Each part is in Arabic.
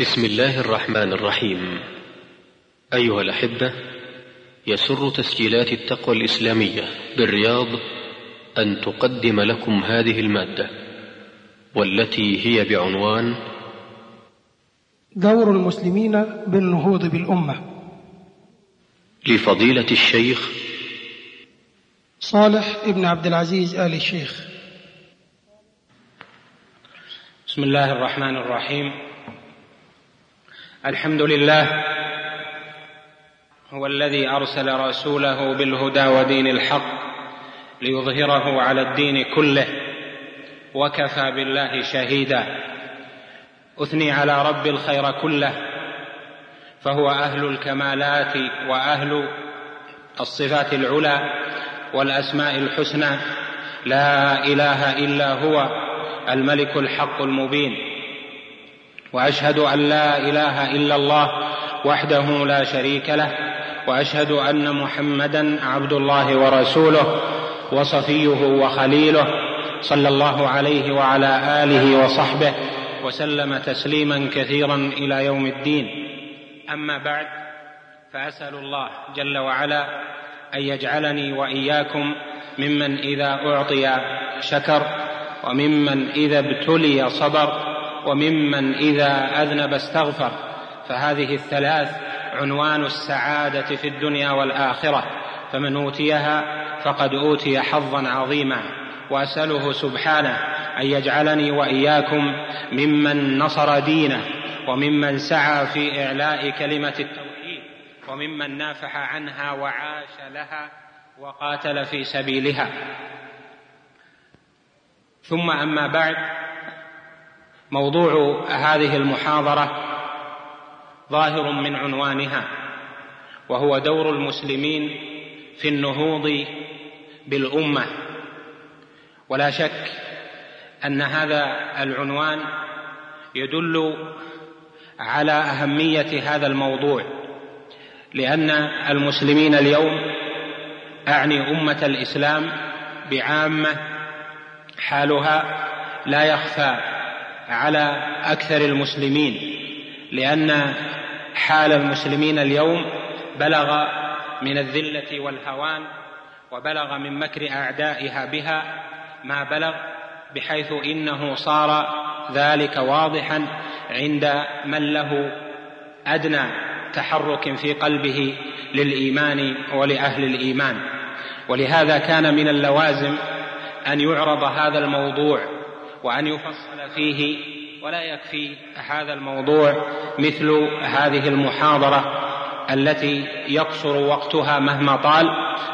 بسم الله الرحمن الرحيم. أيها الأحبة يسر تسجيلات التقوى الإسلامية بالرياض أن تقدم لكم هذه المادة والتي هي بعنوان دور المسلمين بالنهوض بالأمة. لفضيلة الشيخ صالح ابن عبد العزيز آل الشيخ. بسم الله الرحمن الرحيم. الحمد لله هو الذي أرسل رسوله بالهدى ودين الحق ليظهره على الدين كله وكفى بالله شهيدا. أثني على رب الخير كله فهو أهل الكمالات وأهل الصفات العلى والأسماء الحسنى. لا إله إلا هو الملك الحق المبين. وأشهد أن لا إله إلا الله وحده لا شريك له وأشهد أن محمدا عبد الله ورسوله وصفيه وخليله صلى الله عليه وعلى آله وصحبه وسلم تسليما كثيرا إلى يوم الدين. أما بعد فأسأل الله جل وعلا أن يجعلني وإياكم ممن إذا أعطي شكر وممن إذا ابتلي صبر وممن إذا أذنب استغفر فهذه الثلاث عنوان السعادة في الدنيا والآخرة فمن أوتيها فقد أوتي حظا عظيما. وأسأله سبحانه أن يجعلني وإياكم ممن نصر دينه وممن سعى في إعلاء كلمة التوحيد وممن نافح عنها وعاش لها وقاتل في سبيلها. ثم أما بعد موضوع هذه المحاضرة ظاهر من عنوانها وهو دور المسلمين في النهوض بالأمة. ولا شك أن هذا العنوان يدل على أهمية هذا الموضوع لأن المسلمين اليوم أعني أمة الإسلام بعامة حالها لا يخفى. على أكثر المسلمين لأن حال المسلمين اليوم بلغ من الذلة والهوان وبلغ من مكر أعدائها بها ما بلغ بحيث إنه صار ذلك واضحا عند من له أدنى تحرك في قلبه للإيمان ولأهل الإيمان. ولهذا كان من اللوازم أن يعرض هذا الموضوع وان يفصل فيه ولا يكفي هذا الموضوع مثل هذه المحاضرة التي يقصر وقتها مهما طال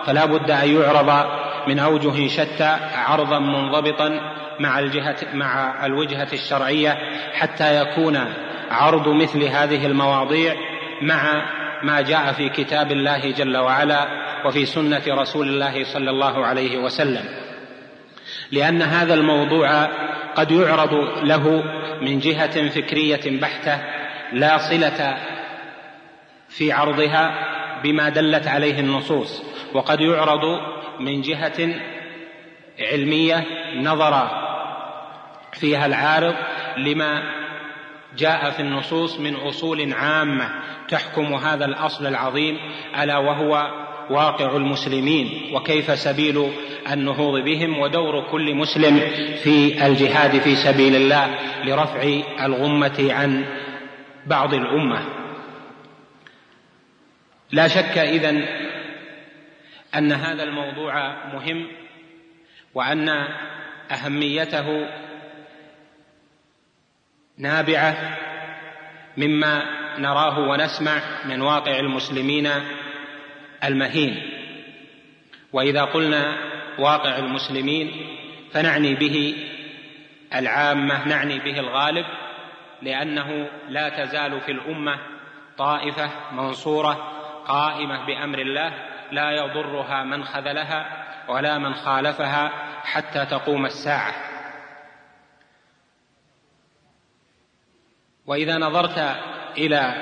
فلا بد أن يعرض من أوجه شتى عرضا منضبطا مع الجهة مع الوجهة الشرعية حتى يكون عرض مثل هذه المواضيع مع ما جاء في كتاب الله جل وعلا وفي سنة رسول الله صلى الله عليه وسلم. لأن هذا الموضوع قد يعرض له من جهة فكرية بحتة لا صلة في عرضها بما دلت عليه النصوص وقد يعرض من جهة علمية نظر فيها العارض لما جاء في النصوص من أصول عامة تحكم هذا الأصل العظيم ألا وهو واقع المسلمين وكيف سبيل النهوض بهم ودور كل مسلم في الجهاد في سبيل الله لرفع الغمة عن بعض الأمة. لا شك إذن أن هذا الموضوع مهم وأن أهميته نابعة مما نراه ونسمع من واقع المسلمين المهين. وإذا قلنا واقع المسلمين فنعني به العامة نعني به الغالب لأنه لا تزال في الأمة طائفة منصورة قائمة بأمر الله لا يضرها من خذلها ولا من خالفها حتى تقوم الساعة. وإذا نظرت إلى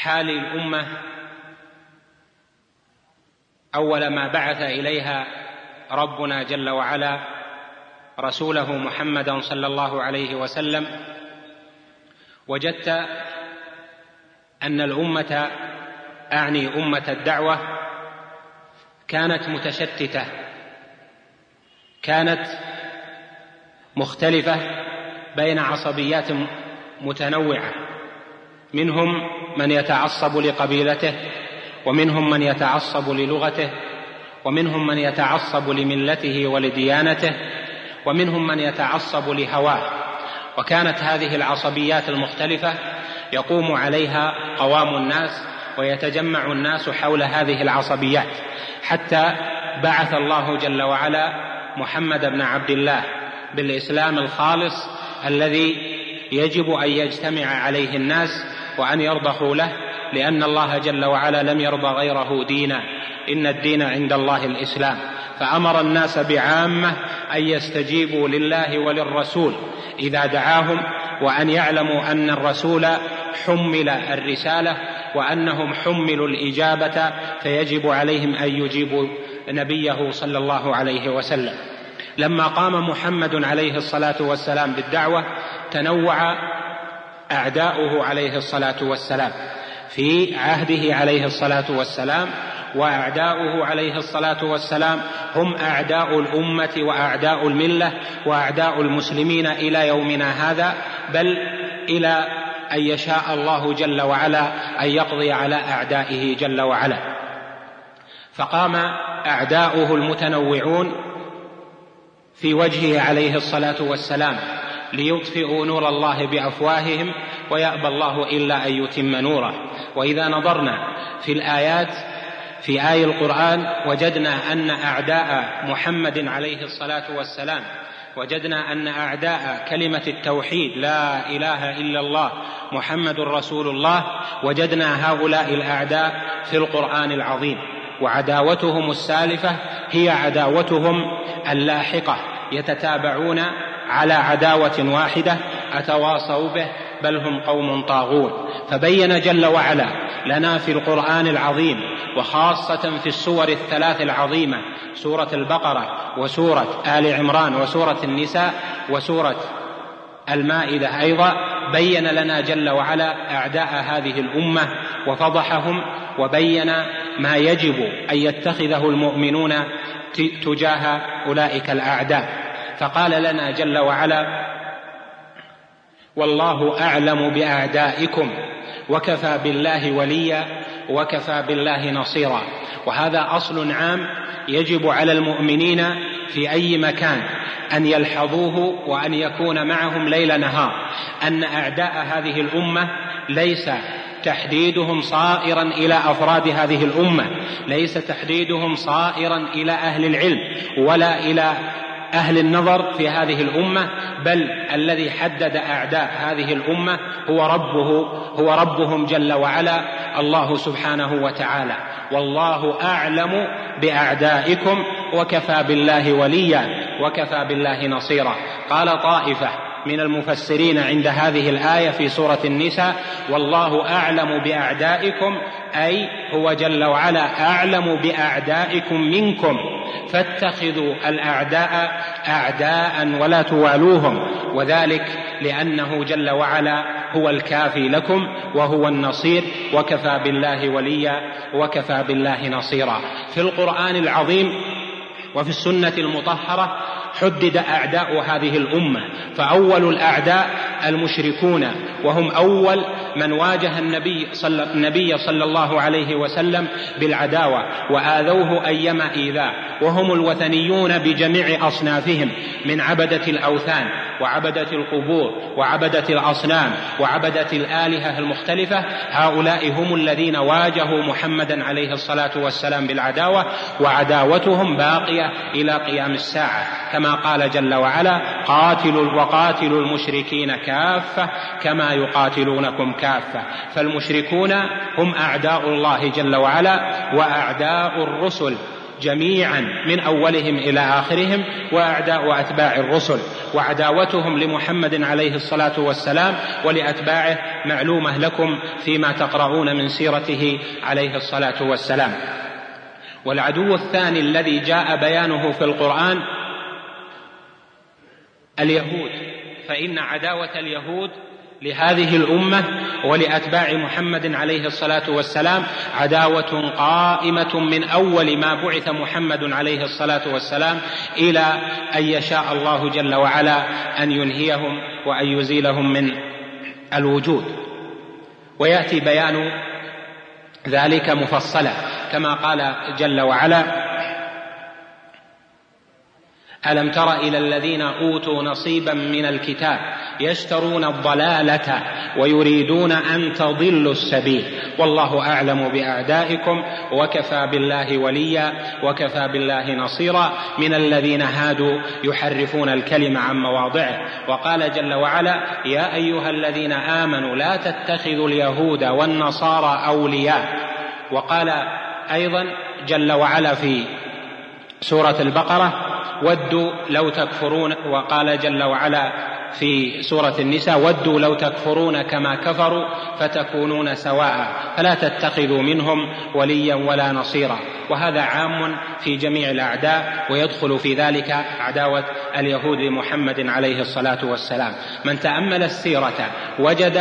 حال الأمة أول ما بعث إليها ربنا جل وعلا رسوله محمدا صلى الله عليه وسلم وجدت أن الأمة أعني أمة الدعوة كانت متشتتة كانت مختلفة بين عصبيات متنوعة. منهم من يتعصب لقبيلته ومنهم من يتعصب للغته ومنهم من يتعصب لملته ولديانته ومنهم من يتعصب لهواه. وكانت هذه العصبيات المختلفة يقوم عليها قوام الناس ويتجمع الناس حول هذه العصبيات. حتى بعث الله جل وعلا محمد بن عبد الله بالإسلام الخالص الذي يجب أن يجتمع عليه الناس وان يرضخوا له لأن الله جل وعلا لم يرضى غيره دينا. إن الدين عند الله الإسلام. فأمر الناس بعامة أن يستجيبوا لله وللرسول. إذا دعاهم وأن يعلموا أن الرسول حمل الرسالة وأنهم حملوا الإجابة فيجب عليهم أن يجيبوا نبيه صلى الله عليه وسلم. لما قام محمد عليه الصلاة والسلام بالدعوة تنوع أعداؤه عليه الصلاة والسلام في عهده عليه الصلاة والسلام وأعداؤه عليه الصلاة والسلام هم أعداء الأمة وأعداء الملة وأعداء المسلمين إلى يومنا هذا بل إلى أن يشاء الله جل وعلا أن يقضي على أعدائه جل وعلا. فقام أعداؤه المتنوعون في وجهه عليه الصلاة والسلام. ليطفئوا نور الله بأفواههم ويأبى الله إلا أن يتم نوره. وإذا نظرنا في الآيات في آي القرآن وجدنا أن أعداء محمد عليه الصلاة والسلام وجدنا أن أعداء كلمة التوحيد لا إله إلا الله محمد رسول الله وجدنا هؤلاء الأعداء في القرآن العظيم. وعداوتهم السالفة هي عداوتهم اللاحقة يتتابعون على عداوة واحدة أتواصوا به بل هم قوم طاغون. فبين جل وعلا لنا في القرآن العظيم وخاصة في السور الثلاث العظيمة سورة البقرة وسورة آل عمران وسورة النساء وسورة المائدة أيضا بين لنا جل وعلا أعداء هذه الأمة وفضحهم وبين ما يجب أن يتخذه المؤمنون تجاه أولئك الأعداء. فقال لنا جل وعلا والله أعلم بأعدائكم وكفى بالله وليا وكفى بالله نصيرا. وهذا أصل عام يجب على المؤمنين في أي مكان أن يلحظوه وأن يكون معهم ليل نهار. أن أعداء هذه الأمة ليس تحديدهم صائرا إلى أفراد هذه الأمة ليس تحديدهم صائرا إلى أهل العلم ولا إلى أهل النظر في هذه الأمة بل الذي حدد أعداء هذه الأمة هو ربه هو ربهم جل وعلا الله سبحانه وتعالى. والله أعلم بأعدائكم وكفى بالله وليا وكفى بالله نصيرا. قال طائفة من المفسرين عند هذه الآية في سورة النساء والله أعلم بأعدائكم أي هو جل وعلا أعلم بأعدائكم منكم. فاتخذوا الأعداء اعداء ولا توالوهم وذلك لأنه جل وعلا هو الكافي لكم وهو النصير وكفى بالله وليا وكفى بالله نصيرا. في القرآن العظيم وفي السنة المطهرة حدد أعداء هذه الأمة فأول الأعداء المشركون وهم أول من واجه النبي صلى, النبي صلى الله عليه وسلم بالعداوة وآذوه ايما إيذاء وهم الوثنيون بجميع أصنافهم من عبدة الأوثان. وعبدة القبور وعبدة الأصنام وعبدة الآلهة المختلفة هؤلاء هم الذين واجهوا محمدا عليه الصلاة والسلام بالعداوة وعداوتهم باقية إلى قيام الساعة. كما قال جل وعلا قاتلوا وقاتلوا المشركين كافة كما يقاتلونكم كافة فالمشركون هم أعداء الله جل وعلا وأعداء الرسل. جميعا من أولهم إلى آخرهم وأعداء اتباع الرسل. وعداوتهم لمحمد عليه الصلاة والسلام ولأتباعه معلومة لكم فيما تقرؤون من سيرته عليه الصلاة والسلام. والعدو الثاني الذي جاء بيانه في القرآن اليهود. فإن عداوة اليهود لهذه الأمة ولأتباع محمد عليه الصلاة والسلام عداوة قائمة من أول ما بعث محمد عليه الصلاة والسلام إلى أن يشاء الله جل وعلا أن ينهيهم وأن يزيلهم من الوجود. ويأتي بيان ذلك مفصلا كما قال جل وعلا ألم تر إلى الذين أوتوا نصيبا من الكتاب يشترون الضلالة ويريدون أن تضلوا السبيل؟ والله أعلم بأعدائكم وكفى بالله وليا وكفى بالله نصيرا. من الذين هادوا يحرفون الكلم عن مواضعه. وقال جل وعلا يا أيها الذين آمنوا لا تتخذوا اليهود والنصارى أولياء. وقال أيضا جل وعلا في سورة البقرة ودوا لو تكفرون وقال جل وعلا في سورة النساء ودوا لو تكفرون كما كفروا فتكونون سواء. فلا تتخذوا منهم وليا ولا نصيرا. وهذا عام في جميع الأعداء ويدخل في ذلك عداوة اليهود لمحمد عليه الصلاة والسلام. من تأمل السيرة وجد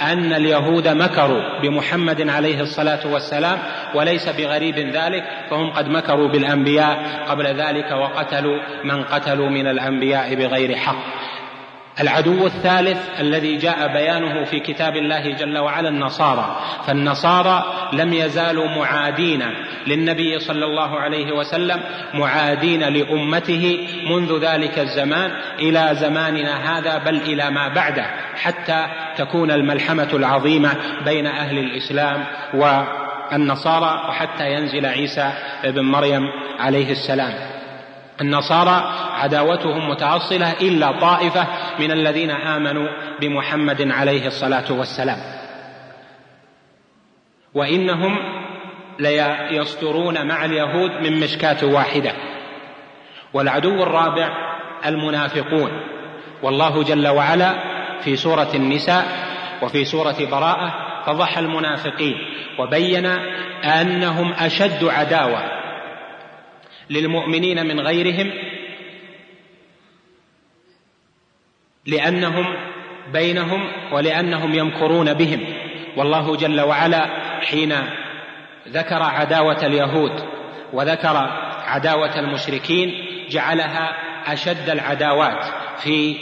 أن اليهود مكروا بمحمد عليه الصلاة والسلام وليس بغريب ذلك فهم قد مكروا بالأنبياء قبل ذلك وقتلوا من قتلوا من الأنبياء بغير حق. العدو الثالث الذي جاء بيانه في كتاب الله جل وعلا النصارى. فالنصارى لم يزالوا معادين للنبي صلى الله عليه وسلم معادين لأمته منذ ذلك الزمان إلى زماننا هذا بل إلى ما بعده حتى تكون الملحمة العظيمة بين أهل الإسلام والنصارى وحتى ينزل عيسى ابن مريم عليه السلام. النصارى عداوتهم متأصلة إلا طائفة من الذين آمنوا بمحمد عليه الصلاة والسلام. وإنهم ليصدرون مع اليهود من مشكاة واحدة. والعدو الرابع المنافقون. والله جل وعلا في سورة النساء وفي سورة براءة فضح المنافقين وبين أنهم أشد عداوة. للمؤمنين من غيرهم لأنهم بينهم ولأنهم يمكرون بهم. والله جل وعلا حين ذكر عداوة اليهود وذكر عداوة المشركين جعلها أشد العداوات في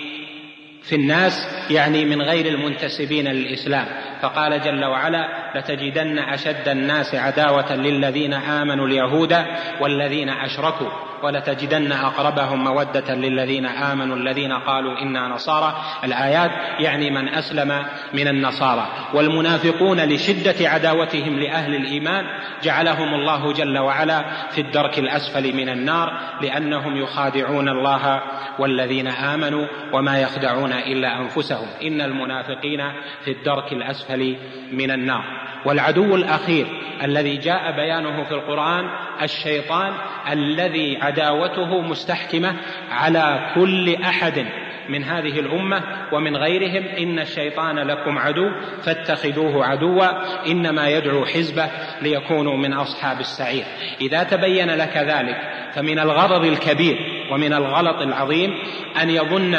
في الناس يعني من غير المنتسبين للإسلام. فقال جل وعلا لتجدن أشد الناس عداوة للذين آمنوا اليهود والذين أشركوا. ولتجدن أقربهم مودة للذين آمنوا الذين قالوا إنا نصارى. الآيات يعني من أسلم من النصارى. والمنافقون لشدة عداوتهم لأهل الإيمان جعلهم الله جل وعلا في الدرك الأسفل من النار لأنهم يخادعون الله والذين آمنوا وما يخدعون إلا أنفسهم. إن المنافقين في الدرك الأسفل من النار. والعدو الأخير الذي جاء بيانه في القرآن الشيطان الذي عداوته مستحكمة على كل أحد من هذه الأمة ومن غيرهم. إن الشيطان لكم عدو فاتخذوه عدوا. إنما يدعو حزبه ليكونوا من أصحاب السعير. إذا تبين لك ذلك فمن الغرض الكبير ومن الغلط العظيم أن يظن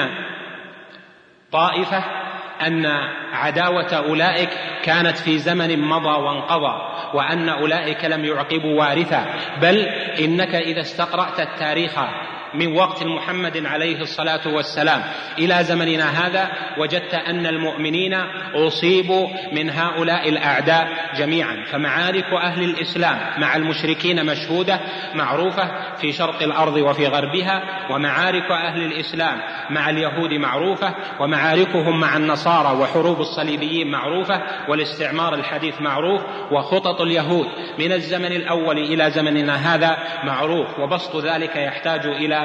طائفة أن عداوة أولئك كانت في زمن مضى وانقضى وأن أولئك لم يعقبوا وارثا. بل إنك إذا استقرأت التاريخ من وقت محمد عليه الصلاة والسلام إلى زمننا هذا وجدت أن المؤمنين أصيبوا من هؤلاء الأعداء جميعا. فمعارك أهل الإسلام مع المشركين مشهودة معروفة في شرق الأرض وفي غربها ومعارك أهل الإسلام مع اليهود معروفة ومعاركهم مع النصارى وحروب الصليبيين معروفة والاستعمار الحديث معروف وخطط اليهود من الزمن الأول إلى زمننا هذا معروف وبسط ذلك يحتاج إلى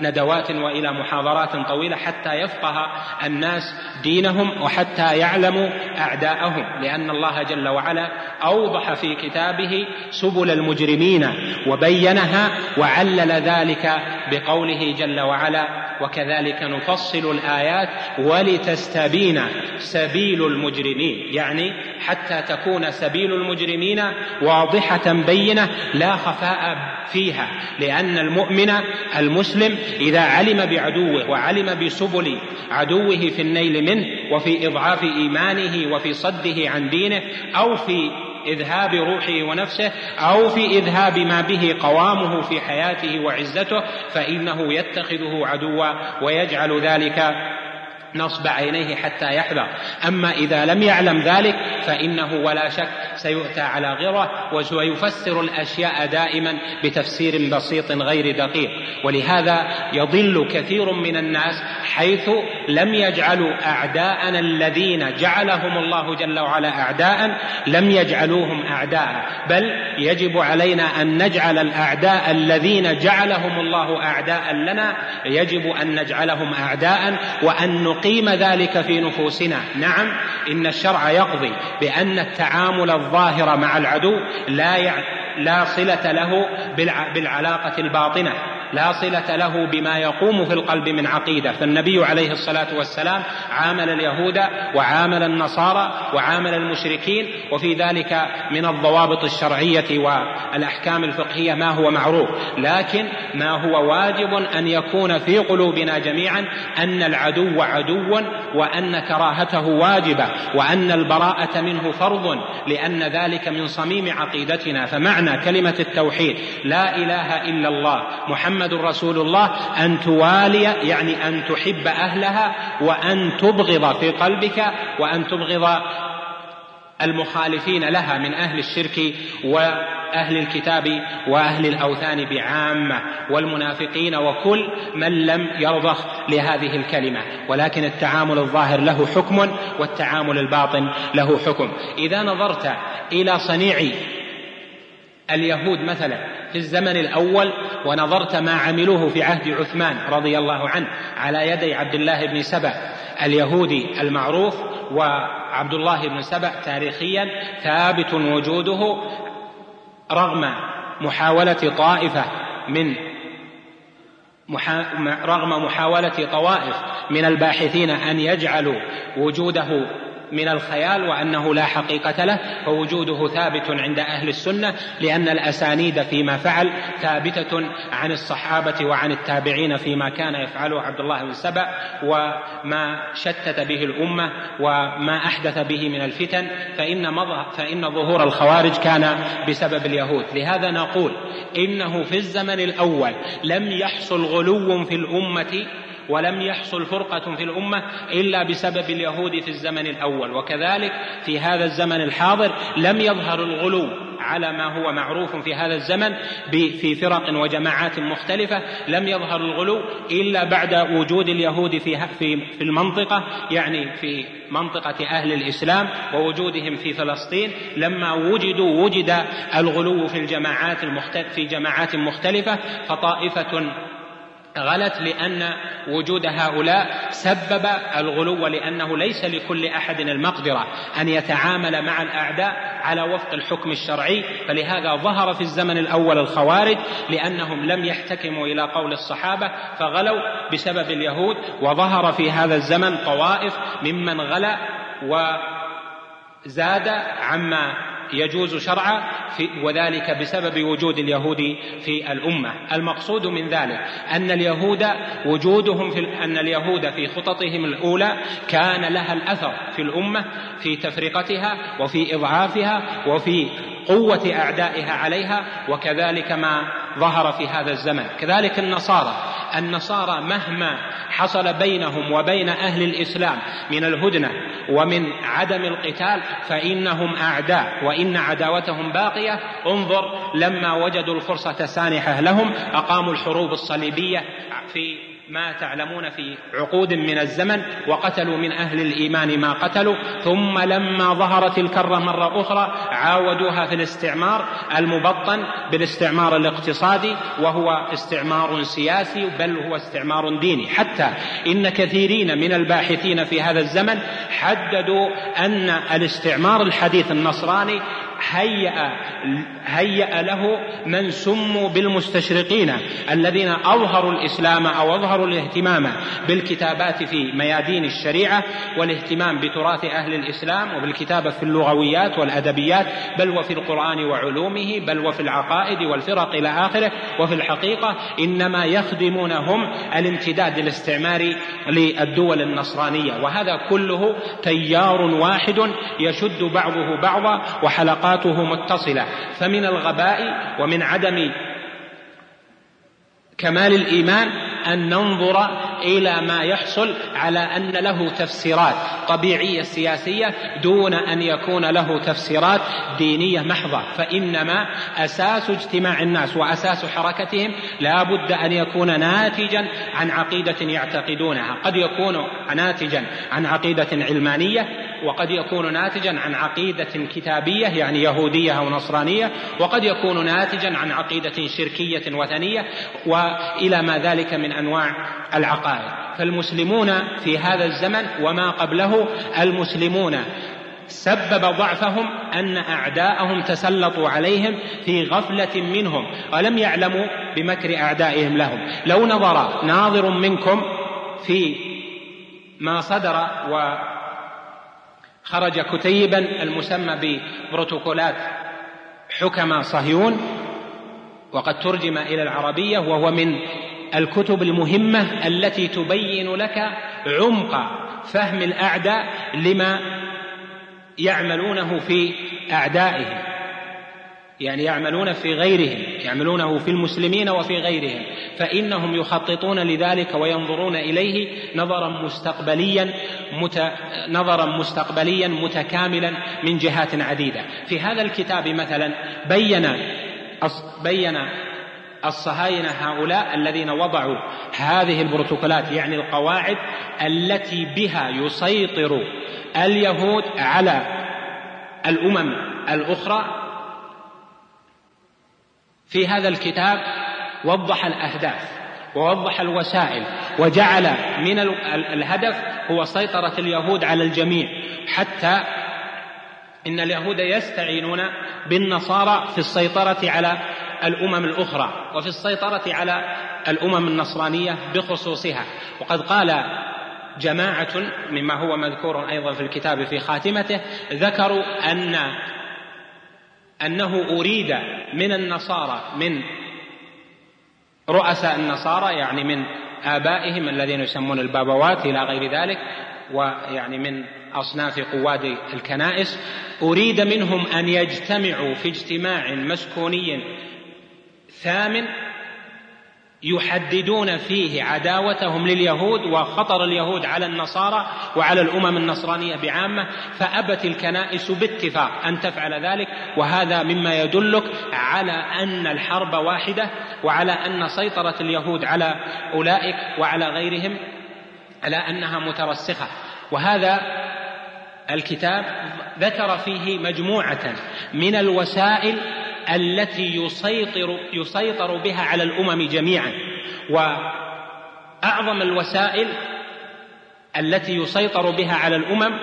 ندوات وإلى محاضرات طويلة حتى يفقه الناس دينهم وحتى يعلموا أعداءهم لأن الله جل وعلا أوضح في كتابه سبل المجرمين وبينها وعلل ذلك بقوله جل وعلا وكذلك نفصل الآيات ولتستبين سبيل المجرمين يعني حتى تكون سبيل المجرمين واضحة بينة لا خفاء فيها لأن المؤمن المسلم إذا علم بعدوه وعلم بسبل عدوه في النيل منه وفي إضعاف إيمانه وفي صده عن دينه أو في إذهاب روحه ونفسه أو في إذهاب ما به قوامه في حياته وعزته فإنه يتخذه عدوا ويجعل ذلك نصب عينيه حتى يحذر. أما إذا لم يعلم ذلك فإنه ولا شك سيؤتى على غرة ويفسر الأشياء دائما بتفسير بسيط غير دقيق. ولهذا يضل كثير من الناس حيث لم يجعلوا أعداءنا الذين جعلهم الله جل وعلا أعداء لم يجعلوهم أعداء. بل يجب علينا أن نجعل الأعداء الذين جعلهم الله أعداء لنا يجب أن نجعلهم أعداء وأن نقيم ذلك في نفوسنا. نعم إن الشرع يقضي بأن التعامل الظاهر مع العدو لا لا صلة له بالعلاقة الباطنة. لا صلة له بما يقوم في القلب من عقيدة. فالنبي عليه الصلاة والسلام عامل اليهود وعامل النصارى وعامل المشركين وفي ذلك من الضوابط الشرعية والأحكام الفقهية ما هو معروف. لكن ما هو واجب أن يكون في قلوبنا جميعا أن العدو عدو وأن كراهته واجبة وأن البراءة منه فرض لأن ذلك من صميم عقيدتنا. فمعنى كلمة التوحيد لا إله إلا الله محمد محمد رسول الله أن توالي يعني أن تحب أهلها وأن تبغض في قلبك وأن تبغض المخالفين لها من أهل الشرك وأهل الكتاب وأهل الأوثان بعامة والمنافقين وكل من لم يرضخ لهذه الكلمة. ولكن التعامل الظاهر له حكم والتعامل الباطن له حكم. إذا نظرت إلى صنيع اليهود مثلا في الزمن الأول ونظرت ما عملوه في عهد عثمان رضي الله عنه على يدي عبد الله بن سبأ اليهودي المعروف وعبد الله بن سبأ تاريخيا ثابت وجوده رغم محاولة طائفة من محا... رغم محاولة طوائف من الباحثين أن يجعلوا وجوده من الخيال وأنه لا حقيقة له فوجوده ثابت عند أهل السنة لأن الأسانيد فيما فعل ثابتة عن الصحابة وعن التابعين فيما كان يفعله عبد الله بن سبأ وما شتت به الأمة وما أحدث به من الفتن فإن فإن ظهور الخوارج كان بسبب اليهود. لهذا نقول إنه في الزمن الأول لم يحصل غلو في الأمة ولم يحصل فرقة في الأمة إلا بسبب اليهود في الزمن الأول. وكذلك في هذا الزمن الحاضر لم يظهر الغلو على ما هو معروف في هذا الزمن في فرق وجماعات مختلفة. لم يظهر الغلو إلا بعد وجود اليهود في في المنطقة يعني في منطقة أهل الإسلام ووجودهم في فلسطين. لما وجدوا وجد الغلو في الجماعات في جماعات مختلفة فطائفة غلت لأن وجود هؤلاء سبب الغلو لأنه ليس لكل أحد المقدرة أن يتعامل مع الأعداء على وفق الحكم الشرعي. فلهذا ظهر في الزمن الأول الخوارج لأنهم لم يحتكموا إلى قول الصحابة فغلوا بسبب اليهود وظهر في هذا الزمن طوائف ممن غلا وزاد عما يجوز شرعا وذلك بسبب وجود اليهود في الأمة. المقصود من ذلك أن اليهود وجودهم في أن اليهود في خططهم الأولى كان لها الأثر في الأمة في تفرقتها وفي إضعافها وفي قوة أعدائها عليها وكذلك ما ظهر في هذا الزمن. كذلك النصارى النصارى مهما حصل بينهم وبين أهل الإسلام من الهدنة ومن عدم القتال فإنهم أعداء وإن عداوتهم باقية. انظر لما وجدوا الفرصة سانحة لهم أقاموا الحروب الصليبية في ما تعلمون في عقود من الزمن وقتلوا من أهل الإيمان ما قتلوا ثم لما ظهرت الكرة مرة أخرى عاودوها في الاستعمار المبطن بالاستعمار الاقتصادي وهو استعمار سياسي بل هو استعمار ديني. حتى إن كثيرين من الباحثين في هذا الزمن حددوا أن الاستعمار الحديث النصراني هيأ هيأ له من سموا بالمستشرقين الذين أظهروا الإسلام أو أظهروا الاهتمام بالكتابات في ميادين الشريعة والاهتمام بتراث أهل الإسلام وبالكتابة في اللغويات والأدبيات بل وفي القرآن وعلومه بل وفي العقائد والفرق إلى آخره. وفي الحقيقة إنما يخدمونهم الامتداد الاستعماري للدول النصرانية. وهذا كله تيار واحد يشد بعضه بعضا وحلقاته متصلة. فمن الغباء ومن عدم كمال الإيمان أن ننظر إلى ما يحصل على أن له تفسيرات طبيعية سياسية دون أن يكون له تفسيرات دينية محضة. فإنما أساس اجتماع الناس وأساس حركتهم لا بد أن يكون ناتجا عن عقيدة يعتقدونها. قد يكون ناتجا عن عقيدة علمانية وقد يكون ناتجا عن عقيدة كتابية يعني يهودية أو نصرانية وقد يكون ناتجا عن عقيدة شركية وثنية وإلى ما ذلك من أنواع العقائد. فالمسلمون في هذا الزمن وما قبله المسلمون سبب ضعفهم أن أعداءهم تسلطوا عليهم في غفلة منهم ولم يعلموا بمكر أعدائهم لهم. لو نظر ناظر منكم في ما صدر وخرج كتيبا المسمى ببروتوكولات حكم صهيون وقد ترجم إلى العربية وهو من الكتب المهمة التي تبين لك عمق فهم الأعداء لما يعملونه في أعدائهم. يعني يعملون في غيرهم يعملونه في المسلمين وفي غيرهم. فإنهم يخططون لذلك وينظرون إليه نظرا مستقبليا مت... نظرا مستقبليا متكاملا من جهات عديدة. في هذا الكتاب مثلا بين بين الصهاينة هؤلاء الذين وضعوا هذه البروتوكولات يعني القواعد التي بها يسيطر اليهود على الأمم الأخرى. في هذا الكتاب وضح الأهداف ووضح الوسائل وجعل من الهدف هو سيطرة اليهود على الجميع حتى إن اليهود يستعينون بالنصارى في السيطرة على الأمم الأخرى وفي السيطرة على الأمم النصرانية بخصوصها. وقد قال جماعة مما هو مذكور أيضا في الكتاب في خاتمته ذكروا أن أنه أريد من النصارى من رؤساء النصارى يعني من آبائهم الذين يسمون البابوات إلى غير ذلك ويعني من أصناف قواد الكنائس أريد منهم أن يجتمعوا في اجتماع مسكوني ثامن يحددون فيه عداوتهم لليهود وخطر اليهود على النصارى وعلى الأمم النصرانية بعامة فأبت الكنائس باتفاق أن تفعل ذلك وهذا مما يدلك على أن الحرب واحدة وعلى أن سيطرة اليهود على أولئك وعلى غيرهم. على أنها مترسخة. وهذا الكتاب ذكر فيه مجموعة من الوسائل التي يسيطر يسيطر بها على الأمم جميعا. وأعظم الوسائل التي يسيطر بها على الأمم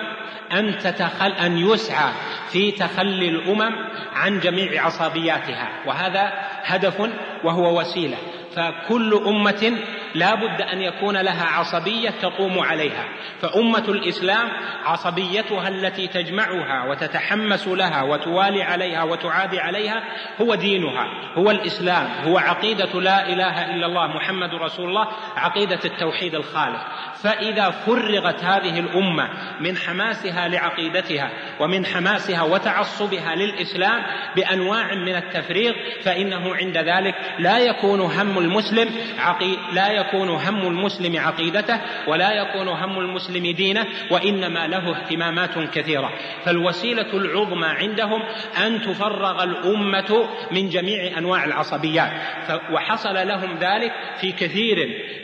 أن تتخل أن يسعى في تخلي الأمم عن جميع عصبياتها. وهذا هدف وهو وسيلة. فكل أمة لا بد أن يكون لها عصبية تقوم عليها. فأمة الإسلام عصبيتها التي تجمعها وتتحمس لها وتوالي عليها وتعادي عليها هو دينها هو الإسلام هو عقيدة لا إله إلا الله محمد رسول الله عقيدة التوحيد الخالص. فإذا فرغت هذه الأمة من حماسها لعقيدتها ومن حماسها وتعصبها للإسلام بأنواع من التفريغ فإنه عند ذلك لا يكون هم المسلم عقي لا يكون هم المسلم عقيدته ولا يكون هم المسلم دينه وإنما له اهتمامات كثيرة. فالوسيلة العظمى عندهم أن تفرغ الأمة من جميع أنواع العصبيات. وحصل لهم ذلك في كثير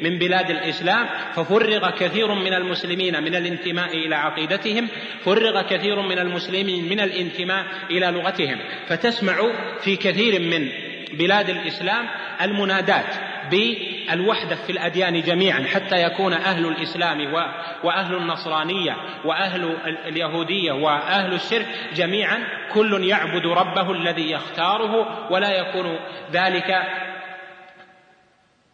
من بلاد الإسلام ففرغ كثير من المسلمين من الانتماء إلى عقيدتهم فرغ كثير من المسلمين من الانتماء إلى لغتهم. فتسمع في كثير من بلاد الإسلام المنادات بالوحدة في الأديان جميعا حتى يكون أهل الإسلام وأهل النصرانية وأهل اليهودية وأهل الشرك جميعا كل يعبد ربه الذي يختاره ولا يكون ذلك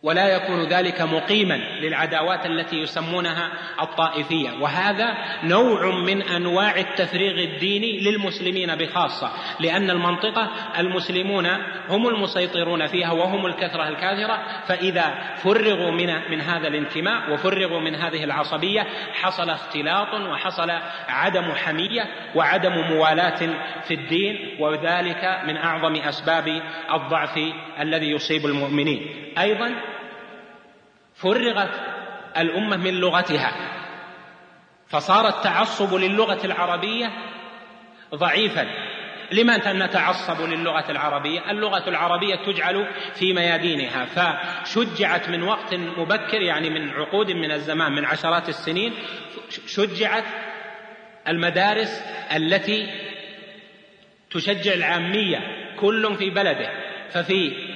ولا يكون ذلك مقيما للعداوات التي يسمونها الطائفية. وهذا نوع من أنواع التفريغ الديني للمسلمين بخاصة لأن المنطقة المسلمون هم المسيطرون فيها وهم الكثرة الكاثرة. فإذا فرغوا من من هذا الانتماء وفرغوا من هذه العصبية حصل اختلاط وحصل عدم حمية وعدم موالاة في الدين وذلك من أعظم أسباب الضعف الذي يصيب المؤمنين. أيضا فرغت الأمة من لغتها. فصار التعصب للغة العربية ضعيفا. لماذا نتعصب للغة العربية؟ اللغة العربية تجعل في ميادينها. فشجعت من وقت مبكر يعني من عقود من الزمان من عشرات السنين شجعت المدارس التي تشجع العامية كل في بلده. ففي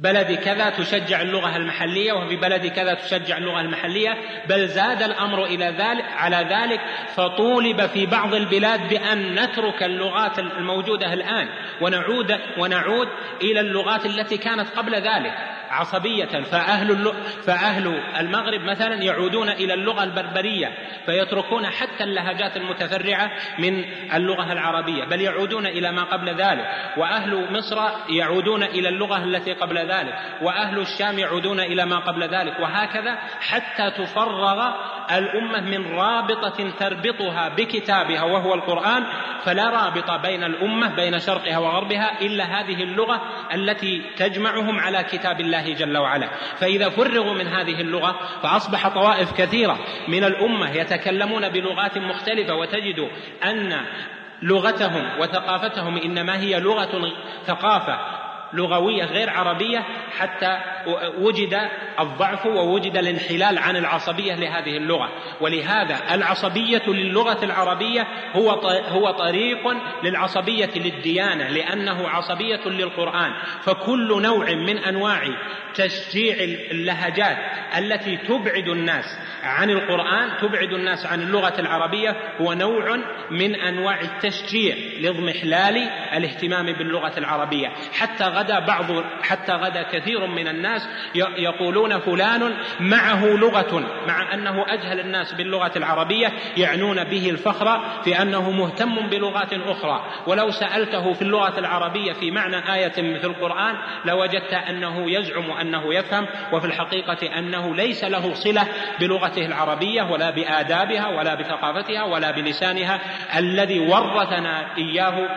بلد كذا تشجع اللغة المحلية وفي بلد كذا تشجع اللغة المحلية بل زاد الأمر إلى ذلك على ذلك فطولب في بعض البلاد بأن نترك اللغات الموجودة الآن ونعود ونعود إلى اللغات التي كانت قبل ذلك. عصبية فأهل فأهل المغرب مثلا يعودون إلى اللغة البربرية فيتركون حتى اللهجات المتفرعة من اللغة العربية بل يعودون إلى ما قبل ذلك. وأهل مصر يعودون إلى اللغة التي قبل ذلك وأهل الشام يعودون إلى ما قبل ذلك. وهكذا حتى تفرغ الأمة من رابطة تربطها بكتابها وهو القرآن فلا رابط بين الأمة بين شرقها وغربها إلا هذه اللغة التي تجمعهم على كتاب الله جل وعلا. فإذا فرغوا من هذه اللغة فأصبح طوائف كثيرة من الأمة يتكلمون بلغات مختلفة وتجد أن لغتهم وثقافتهم إنما هي لغة ثقافة لغوية غير عربية حتى وجد الضعف ووجد الانحلال عن العصبية لهذه اللغة. ولهذا العصبية للغة العربية هو هو طريق للعصبية للديانة لأنه عصبية للقرآن. فكل نوع من أنواع تشجيع اللهجات التي تبعد الناس عن القرآن تبعد الناس عن اللغة العربية هو نوع من أنواع التشجيع لاضمحلال الاهتمام باللغة العربية. حتى غدا بعض حتى غدا كثير من الناس يقولون فلان معه لغة مع أنه أجهل الناس باللغة العربية يعنون به الفخر في أنه مهتم بلغات أخرى. ولو سألته في اللغة العربية في معنى آية في القرآن لوجدت أنه يزعم أنه يفهم وفي الحقيقة أنه ليس له صلة بلغته العربية ولا بآدابها ولا بثقافتها ولا بلسانها الذي ورثنا إياه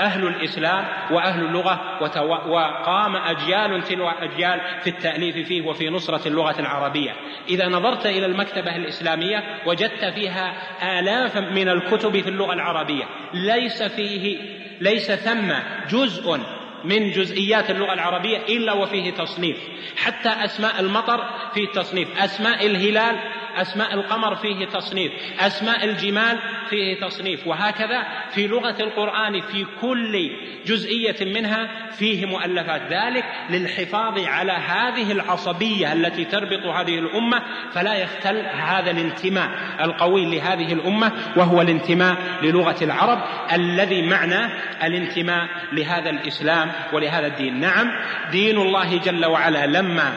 أهل الإسلام وأهل اللغة وقام أجيال تلو أجيال في التأليف فيه وفي نصرة اللغة العربية. إذا نظرت إلى المكتبة الإسلامية وجدت فيها آلافا من الكتب في اللغة العربية. ليس فيه ليس ثم جزء من جزئيات اللغة العربية إلا وفيه تصنيف. حتى أسماء المطر فيه تصنيف أسماء الهلال أسماء القمر فيه تصنيف أسماء الجمال فيه تصنيف وهكذا في لغة القرآن في كل جزئية منها فيه مؤلفات. ذلك للحفاظ على هذه العصبية التي تربط هذه الأمة فلا يختل هذا الانتماء القوي لهذه الأمة وهو الانتماء للغة العرب الذي معنى الانتماء لهذا الإسلام ولهذا الدين. نعم دين الله جل وعلا لما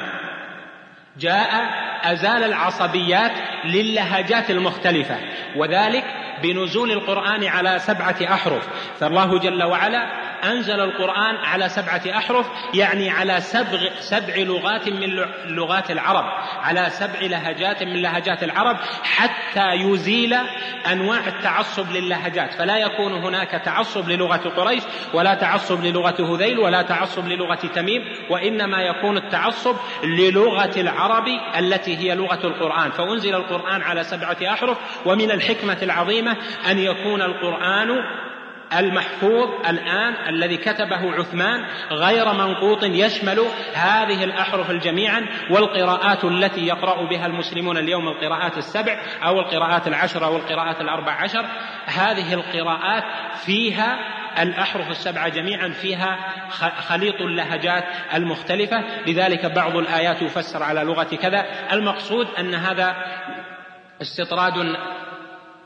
جاء أزال العصبيات للهجات المختلفة وذلك بنزول القرآن على سبعة أحرف. فالله جل وعلا أنزل القرآن على سبعة أحرف يعني على سبع, سبع لغات من لغات العرب على سبع لهجات من لهجات العرب حتى يزيل أنواع التعصب للهجات. فلا يكون هناك تعصب للغة قريش ولا تعصب للغة هذيل ولا تعصب للغة تميم وإنما يكون التعصب للغة العرب التي هي لغة القرآن. فأنزل القرآن على سبعة أحرف ومن الحكمة العظيمة أن يكون القرآن المحفوظ الآن الذي كتبه عثمان غير منقوط يشمل هذه الأحرف جميعا والقراءات التي يقرأ بها المسلمون اليوم القراءات السبع أو القراءات العشر أو القراءات الأربع عشر. هذه القراءات فيها الأحرف السبعة جميعا فيها خليط اللهجات المختلفة. لذلك بعض الآيات يفسر على لغة كذا. المقصود أن هذا استطراد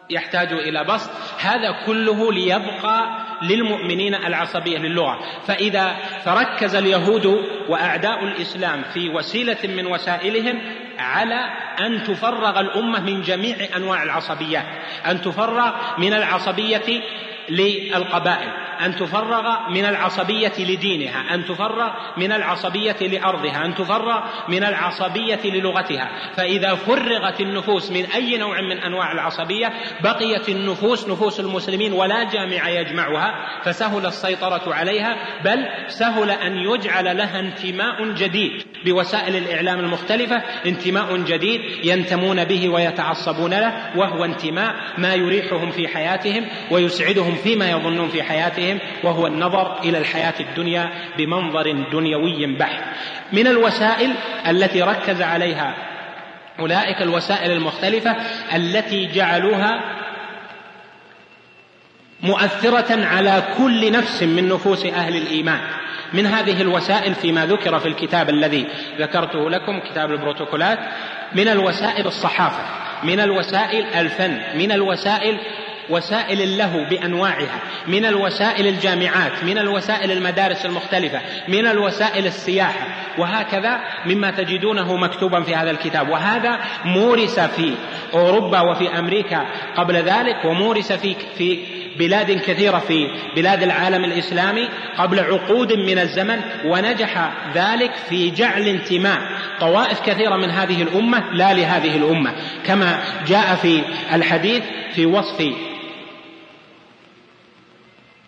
يحتاج إلى بسط. هذا كله ليبقى للمؤمنين العصبية للغة. فإذا فركز اليهود وأعداء الإسلام في وسيلة من وسائلهم على أن تفرغ الأمة من جميع أنواع العصبيات أن تفرغ من العصبية للقبائل أن تفرغ من العصبية لدينها أن تفرغ من العصبية لأرضها أن تفرغ من العصبية للغتها. فإذا فرغت النفوس من أي نوع من أنواع العصبية بقيت النفوس نفوس المسلمين ولا جامع يجمعها فسهل السيطرة عليها بل سهل أن يجعل لها انتماء جديد. بوسائل الإعلام المختلفة انتماء جديد ينتمون به ويتعصبون له وهو انتماء ما يريحهم في حياتهم ويسعدهم فيما يظنون في حياتهم وهو النظر إلى الحياة الدنيا بمنظر دنيوي بحت. من الوسائل التي ركز عليها أولئك الوسائل المختلفة التي جعلوها مؤثرة على كل نفس من نفوس أهل الإيمان. من هذه الوسائل فيما ذكر في الكتاب الذي ذكرته لكم كتاب البروتوكولات من الوسائل الصحافة من الوسائل الفن من الوسائل وسائل اللهو بأنواعها من الوسائل الجامعات من الوسائل المدارس المختلفة من الوسائل السياحة وهكذا مما تجدونه مكتوبا في هذا الكتاب. وهذا مورس في أوروبا وفي أمريكا قبل ذلك ومورس في في بلاد كثيرة في بلاد العالم الإسلامي قبل عقود من الزمن ونجح ذلك في جعل انتماء طوائف كثيرة من هذه الأمة لا لهذه الأمة. كما جاء في الحديث في وصف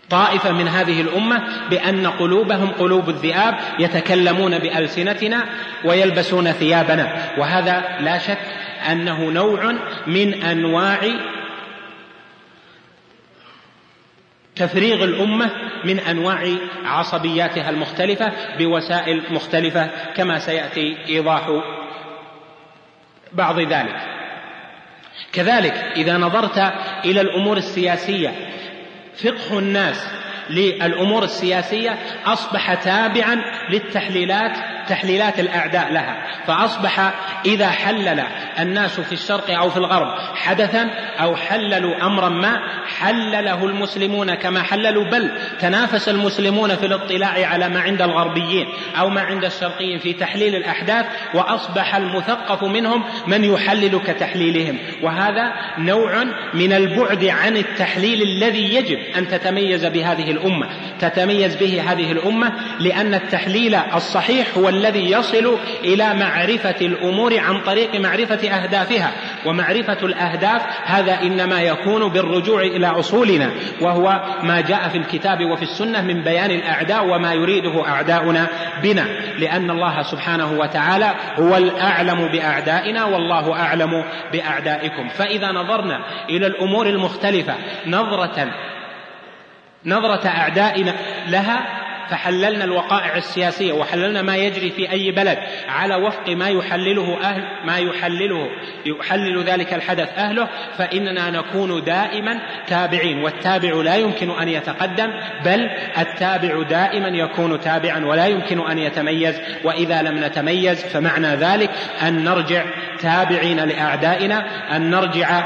طائفة من هذه الأمة بأن قلوبهم قلوب الذئاب يتكلمون بألسنتنا ويلبسون ثيابنا. وهذا لا شك أنه نوع من أنواع تفريغ الأمة من أنواع عصبياتها المختلفة بوسائل مختلفة كما سيأتي إيضاح بعض ذلك. كذلك إذا نظرت إلى الأمور السياسية فقه الناس للأمور السياسية أصبح تابعا للتحليلات تحليلات الأعداء لها. فأصبح إذا حلل الناس في الشرق أو في الغرب حدثا أو حللوا امرا ما حلله المسلمون كما حللوا بل تنافس المسلمون في الاطلاع على ما عند الغربيين أو ما عند الشرقيين في تحليل الأحداث وأصبح المثقف منهم من يحلل كتحليلهم. وهذا نوع من البعد عن التحليل الذي يجب أن تتميز بهذه الأمة. تتميز به هذه الأمة لأن التحليل الصحيح هو الذي يصل إلى معرفة الأمور عن طريق معرفة أهدافها. ومعرفة الأهداف هذا إنما يكون بالرجوع إلى أصولنا وهو ما جاء في الكتاب وفي السنة من بيان الأعداء وما يريده أعداؤنا بنا. لأن الله سبحانه وتعالى هو الأعلم بأعدائنا والله أعلم بأعدائكم. فإذا نظرنا إلى الأمور المختلفة نظره نظرة أعدائنا لها فحللنا الوقائع السياسية وحللنا ما يجري في أي بلد على وفق ما يحلله أهل ما يحلله يحلل ذلك الحدث أهله فإننا نكون دائما تابعين والتابع لا يمكن أن يتقدم بل التابع دائما يكون تابعا ولا يمكن أن يتميز وإذا لم نتميز فمعنى ذلك أن نرجع تابعين لأعدائنا أن نرجع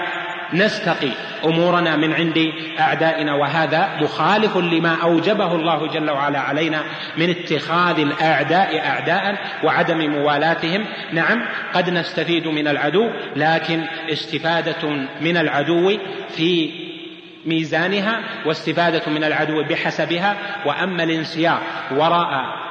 نستقي أمورنا من عند أعدائنا وهذا مخالف لما أوجبه الله جل وعلا علينا من اتخاذ الأعداء اعداء وعدم موالاتهم. نعم قد نستفيد من العدو لكن استفادة من العدو في ميزانها واستفادة من العدو بحسبها. وأما الانسياق وراء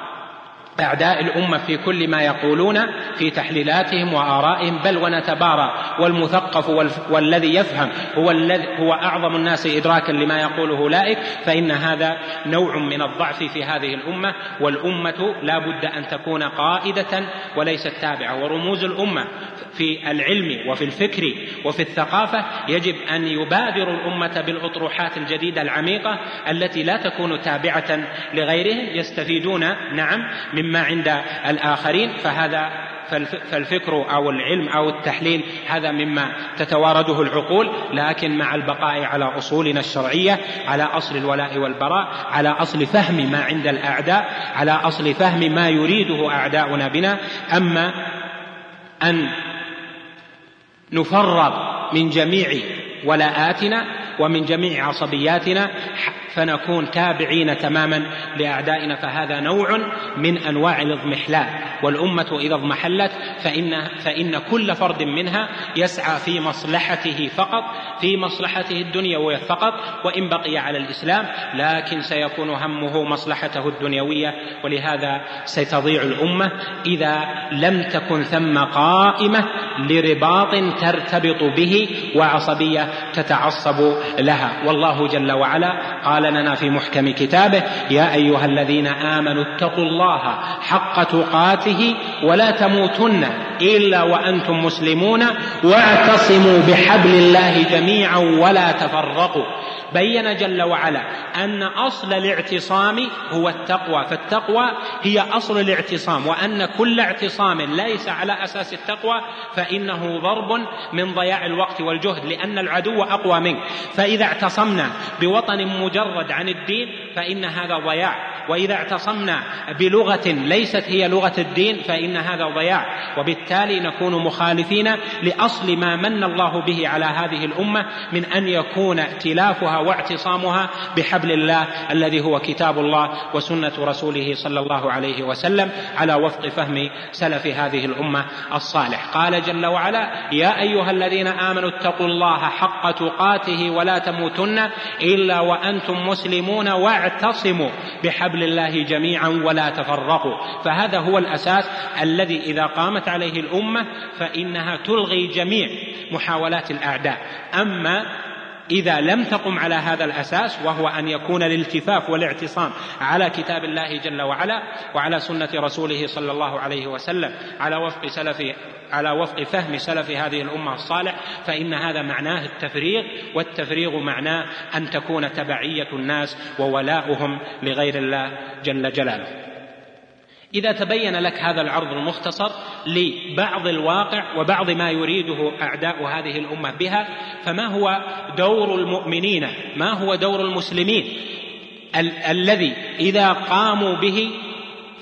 أعداء الأمة في كل ما يقولون في تحليلاتهم وآرائهم بل ونتبارى والمثقف والذي يفهم هو الذي هو أعظم الناس إدراكا لما يقوله أولئك فإن هذا نوع من الضعف في هذه الأمة والأمة لا بد أن تكون قائدة وليست تابعة. ورموز الأمة في العلم وفي الفكر وفي الثقافة يجب أن يبادر الأمة بالأطروحات الجديدة العميقة التي لا تكون تابعة لغيرهم. يستفيدون نعم مما عند الآخرين فهذا فالفكر أو العلم أو التحليل هذا مما تتوارده العقول لكن مع البقاء على أصولنا الشرعية على أصل الولاء والبراء على أصل فهم ما عند الأعداء على أصل فهم ما يريده أعداؤنا بنا أما أن نفرغ من جميع ولاءاتنا ومن جميع عصبياتنا فنكون تابعين تماما لأعدائنا فهذا نوع من أنواع الاضمحلال. والأمة إذا اضمحلت فان فإن كل فرد منها يسعى في مصلحته فقط في مصلحته الدنيوية فقط وإن بقي على الإسلام لكن سيكون همه مصلحته الدنيوية. ولهذا ستضيع الأمة إذا لم تكن ثم قائمة لرباط ترتبط به وعصبية تتعصب لها. والله جل وعلا قال لنا في محكم كتابه يا أيها الذين آمنوا اتقوا الله حق تقاته ولا تموتن إلا وأنتم مسلمون واعتصموا بحبل الله جميعا ولا تفرقوا. بين جل وعلا أن أصل الاعتصام هو التقوى فالتقوى هي أصل الاعتصام وأن كل اعتصام ليس على أساس التقوى فإنه ضرب من ضياع الوقت والجهد لأن العدو أقوى منك. فإذا اعتصمنا بوطن مجرد عن الدين فإن هذا ضياع. وإذا اعتصمنا بلغة ليست هي لغة الدين فإن هذا ضياع. وبالتالي نكون مخالفين لأصل ما من الله به على هذه الأمة من أن يكون ائتلافها واعتصامها بحبل الله الذي هو كتاب الله وسنة رسوله صلى الله عليه وسلم على وفق فهم سلف هذه الأمة الصالح. قال جل وعلا يا أيها الذين آمنوا اتقوا الله حق تقاته ولا تموتن إلا وأنتم مسلمون واعتصموا بحبل الله جميعا ولا تفرقوا. فهذا هو الأساس الذي إذا قامت عليه الأمة فإنها تلغي جميع محاولات الأعداء. أما إذا لم تقم على هذا الأساس وهو أن يكون الالتفاف والاعتصام على كتاب الله جل وعلا وعلى سنة رسوله صلى الله عليه وسلم على وفق سلف على وفق فهم سلف هذه الأمة الصالح فإن هذا معناه التفريغ والتفريغ معناه أن تكون تبعية الناس وولاؤهم لغير الله جل جلاله. إذا تبين لك هذا العرض المختصر لبعض الواقع وبعض ما يريده أعداء هذه الأمة بها فما هو دور المؤمنين؟ ما هو دور المسلمين؟ ال- الذي إذا قاموا به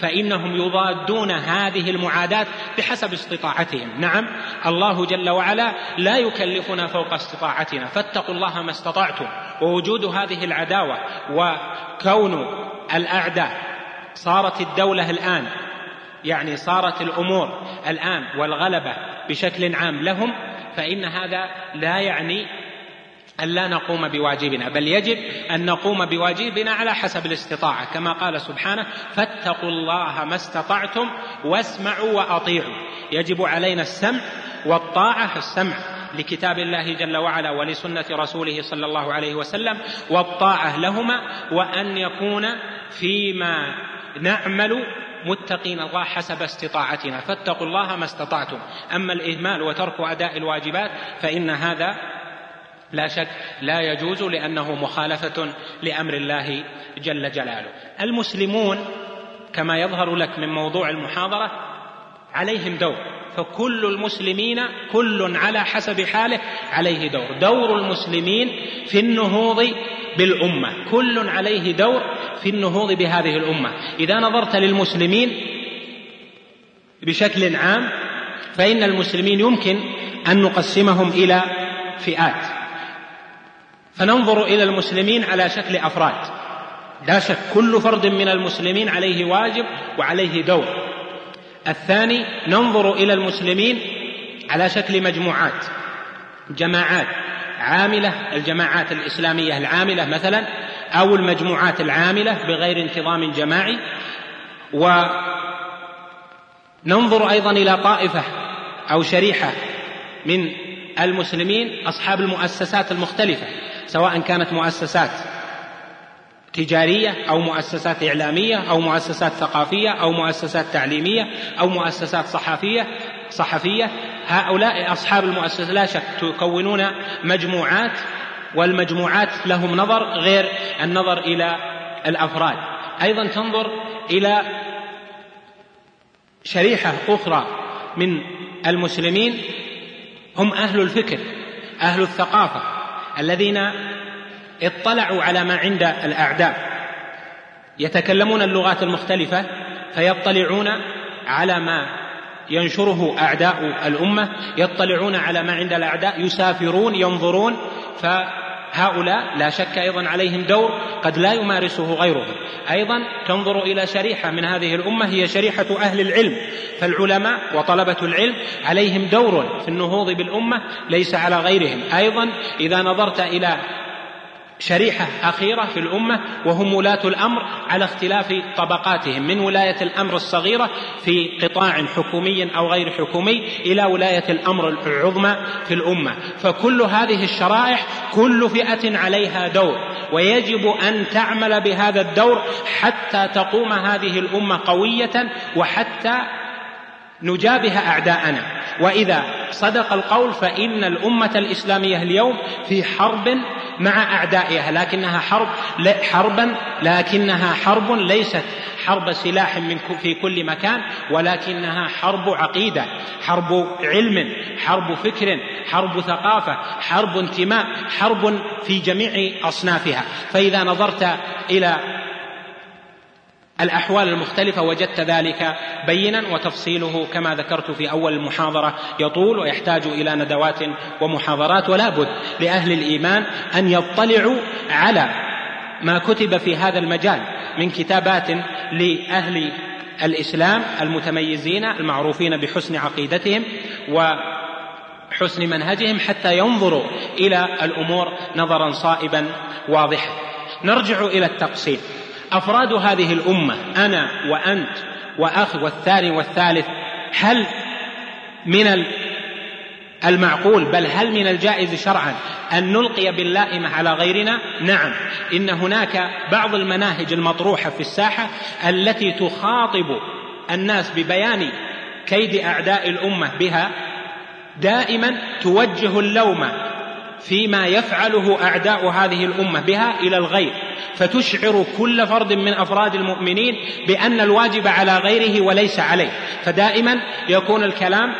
فإنهم يضادون هذه المعاداة بحسب استطاعتهم. نعم الله جل وعلا لا يكلفنا فوق استطاعتنا. فاتقوا الله ما استطعتم. ووجود هذه العداوة وكون الأعداء صارت الدولة الآن يعني صارت الأمور الآن والغلبة بشكل عام لهم فإن هذا لا يعني أن لا نقوم بواجبنا بل يجب أن نقوم بواجبنا على حسب الاستطاعة. كما قال سبحانه فاتقوا الله ما استطعتم واسمعوا وأطيعوا. يجب علينا السمع والطاعة السمع لكتاب الله جل وعلا ولسنة رسوله صلى الله عليه وسلم والطاعة لهما وأن يكون فيما نعمل متقين الله حسب استطاعتنا. فاتقوا الله ما استطعتم. أما الإهمال وترك أداء الواجبات فإن هذا لا شك لا يجوز لأنه مخالفة لأمر الله جل جلاله. المسلمون كما يظهر لك من موضوع المحاضرة عليهم دور فكل المسلمين كل على حسب حاله عليه دور. دور المسلمين في النهوض بالأمة كل عليه دور في النهوض بهذه الأمة. إذا نظرت للمسلمين بشكل عام فإن المسلمين يمكن أن نقسمهم إلى فئات. فننظر إلى المسلمين على شكل أفراد. لا شك كل فرد من المسلمين عليه واجب وعليه دور. الثاني ننظر إلى المسلمين على شكل مجموعات. جماعات عاملة الجماعات الإسلامية العاملة مثلا أو المجموعات العاملة بغير انتظام جماعي. وننظر أيضا إلى طائفة أو شريحة من المسلمين أصحاب المؤسسات المختلفة. سواء كانت مؤسسات تجارية أو مؤسسات إعلامية أو مؤسسات ثقافية أو مؤسسات تعليمية أو مؤسسات صحفية صحفية. هؤلاء أصحاب المؤسسات لا شك تكونون مجموعات والمجموعات لهم نظر غير النظر إلى الأفراد. أيضا تنظر إلى شريحة أخرى من المسلمين هم أهل الفكر أهل الثقافة. الذين اطلعوا على ما عند الأعداء. يتكلمون اللغات المختلفة فيطلعون على ما ينشره أعداء الأمة يطلعون على ما عند الأعداء يسافرون ينظرون ف هؤلاء لا شك أيضا عليهم دور قد لا يمارسه غيرهم. أيضا تنظر إلى شريحة من هذه الأمة هي شريحة أهل العلم. فالعلماء وطلبة العلم عليهم دور في النهوض بالأمة ليس على غيرهم. أيضا إذا نظرت إلى شريحة أخيرة في الأمة وهم ولاة الأمر على اختلاف طبقاتهم من ولاية الأمر الصغيرة في قطاع حكومي أو غير حكومي إلى ولاية الأمر العظمى في الأمة. فكل هذه الشرائح كل فئة عليها دور ويجب أن تعمل بهذا الدور حتى تقوم هذه الأمة قوية وحتى نجابه أعداءنا. وإذا صدق القول فإن الأمة الإسلامية اليوم في حرب مع أعدائها لكنها حرب حربا لكنها حرب ليست حرب سلاح من في كل مكان ولكنها حرب عقيدة حرب علم حرب فكر حرب ثقافة حرب انتماء حرب في جميع أصنافها. فإذا نظرت إلى الأحوال المختلفة وجدت ذلك بينا وتفصيله كما ذكرت في أول المحاضرة. يطول ويحتاج إلى ندوات ومحاضرات ولا بد لأهل الإيمان أن يطلعوا على ما كتب في هذا المجال من كتابات لأهل الإسلام المتميزين المعروفين بحسن عقيدتهم وحسن منهجهم حتى ينظروا إلى الأمور نظرا صائبا واضحا. نرجع إلى التقسيم. أفراد هذه الأمة أنا وأنت وأخ والثاني والثالث هل من المعقول بل هل من الجائز شرعا أن نلقي باللائمة على غيرنا؟ نعم. إن هناك بعض المناهج المطروحة في الساحة التي تخاطب الناس ببيان كيد أعداء الأمة بها دائما توجه اللوم فيما يفعله أعداء هذه الأمة بها إلى الغير. فتشعر كل فرد من أفراد المؤمنين بأن الواجب على غيره وليس عليه. فدائما يكون الكلام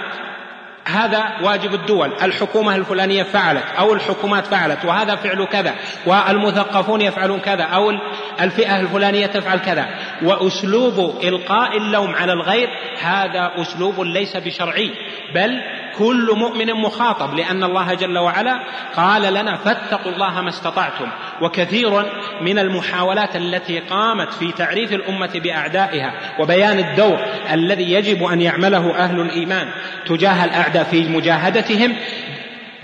هذا واجب الدول. الحكومة الفلانية فعلت أو الحكومات فعلت وهذا فعل كذا والمثقفون يفعلون كذا أو الفئة الفلانية تفعل كذا. وأسلوب إلقاء اللوم على الغير هذا أسلوب ليس بشرعي بل كل مؤمن مخاطب لأن الله جل وعلا قال لنا فاتقوا الله ما استطعتم. وكثير من المحاولات التي قامت في تعريف الأمة بأعدائها وبيان الدور الذي يجب أن يعمله أهل الإيمان تجاه الأعداء في مجاهدتهم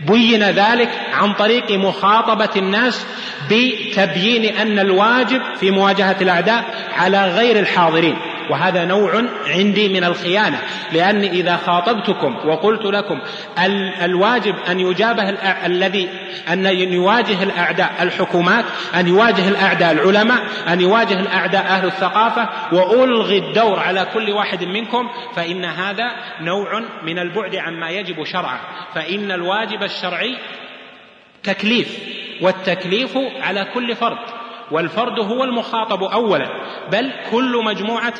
بين ذلك عن طريق مخاطبة الناس بتبيين أن الواجب في مواجهة الأعداء على غير الحاضرين. وهذا نوع عندي من الخيانة لأني إذا خاطبتكم وقلت لكم الواجب أن يجابه الذي أن يواجه الأعداء الحكومات أن يواجه الأعداء العلماء أن يواجه الأعداء أهل الثقافة وألغي الدور على كل واحد منكم فإن هذا نوع من البعد عما يجب شرعا فإن الواجب الشرعي تكليف والتكليف على كل فرد. والفرد هو المخاطب اولا بل كل مجموعة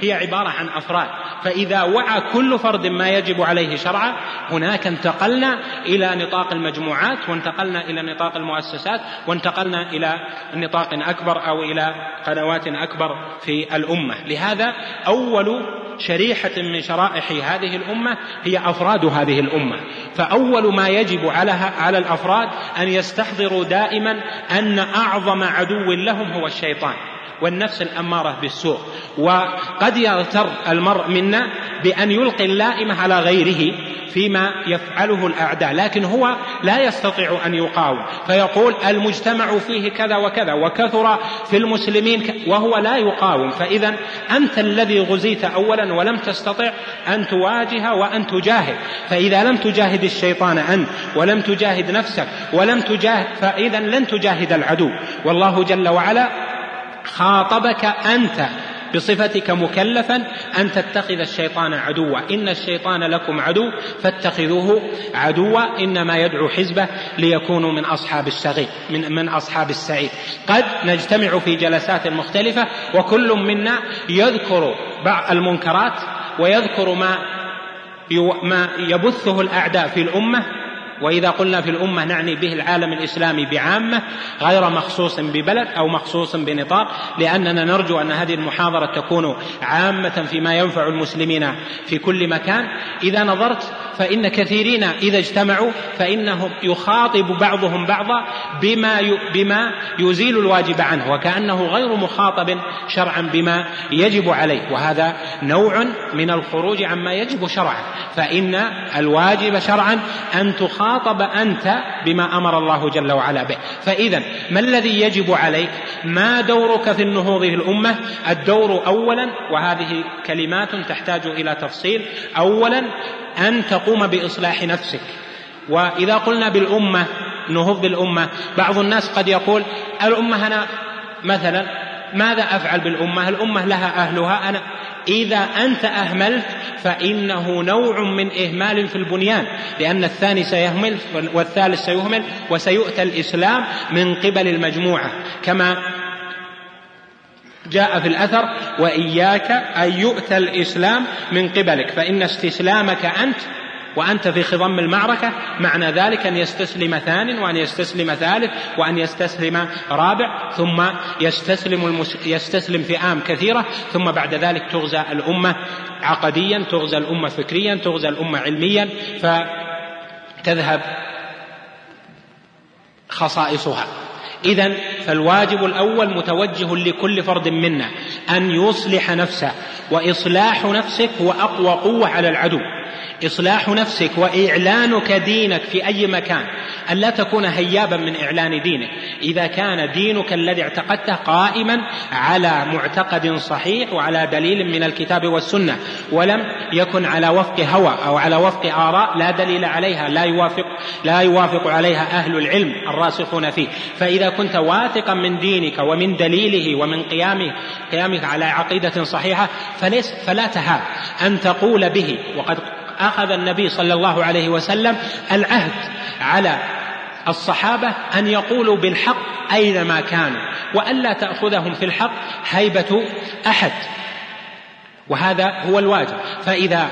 هي عبارة عن أفراد. فإذا وعى كل فرد ما يجب عليه شرعا هناك انتقلنا إلى نطاق المجموعات وانتقلنا إلى نطاق المؤسسات وانتقلنا إلى نطاق أكبر أو إلى قنوات أكبر في الأمة. لهذا أول شريحة من شرائح هذه الأمة هي أفراد هذه الأمة. فأول ما يجب على على الأفراد أن يستحضروا دائما أن أعظم عدو لهم هو الشيطان. والنفس الأمارة بالسوء. وقد يغتر المرء منا بأن يلقي اللائمه على غيره فيما يفعله الأعداء لكن هو لا يستطيع أن يقاوم. فيقول المجتمع فيه كذا وكذا وكثر في المسلمين وهو لا يقاوم. فإذا أنت الذي غزيت اولا ولم تستطع أن تواجه وأن تجاهد. فإذا لم تجاهد الشيطان أنت ولم تجاهد نفسك ولم تجاهد فإذا لن تجاهد العدو. والله جل وعلا خاطبك أنت بصفتك مكلفا أن تتخذ الشيطان عدوا. إن الشيطان لكم عدو فاتخذوه عدوا. إنما يدعو حزبه ليكونوا من أصحاب السعير من, من أصحاب السعير قد نجتمع في جلسات مختلفة وكل منا يذكر بعض المنكرات ويذكر ما ما يبثه الأعداء في الأمة وإذا قلنا في الأمة نعني به العالم الإسلامي بعامة غير مخصوص ببلد أو مخصوص بنطاق لأننا نرجو أن هذه المحاضرة تكون عامة فيما ينفع المسلمين في كل مكان. إذا نظرت فإن كثيرين إذا اجتمعوا فإنهم يخاطب بعضهم بعضا بما بما يزيل الواجب عنه وكأنه غير مخاطب شرعا بما يجب عليه. وهذا نوع من الخروج عما يجب شرعا. فإن الواجب شرعا أن تخاطب أنت بما أمر الله جل وعلا به. فإذا ما الذي يجب عليك؟ ما دورك في النهوض في الأمة؟ الدور أولا وهذه كلمات تحتاج إلى تفصيل أولا أن تقوم بإصلاح نفسك. وإذا قلنا بالأمة نهض بالأمة بعض الناس قد يقول الأمة أنا مثلا ماذا أفعل بالأمة؟ الأمة لها أهلها أنا إذا أنت أهملت فإنه نوع من إهمال في البنيان لأن الثاني سيهمل والثالث سيهمل وسيؤتى الإسلام من قبل المجموعة. كما جاء في الأثر وإياك أن يؤتى الإسلام من قبلك فإن استسلامك أنت وأنت في خضم المعركة معنى ذلك أن يستسلم ثان وأن يستسلم ثالث وأن يستسلم رابع ثم يستسلم المس... يستسلم فئام كثيرة ثم بعد ذلك تغزى الأمة عقديا تغزى الأمة فكريا تغزى الأمة علميا فتذهب خصائصها. إذا فالواجب الأول متوجه لكل فرد منا أن يصلح نفسه وإصلاح نفسك هو أقوى قوة على العدو. إصلاح نفسك وإعلانك دينك في أي مكان أن لا تكون هيابا من إعلان دينك. إذا كان دينك الذي اعتقدته قائما على معتقد صحيح وعلى دليل من الكتاب والسنة ولم يكن على وفق هوى أو على وفق آراء لا دليل عليها لا يوافق لا يوافق عليها أهل العلم الراسخون فيه. فإذا كنت واثقا من دينك ومن دليله ومن قيامه قيامك على عقيدة صحيحة فليس فلا تهاب. أن تقول به وقد أخذ النبي صلى الله عليه وسلم العهد على الصحابة أن يقولوا بالحق أينما كانوا وألا تأخذهم في الحق هيبة أحد. وهذا هو الواجب. فإذا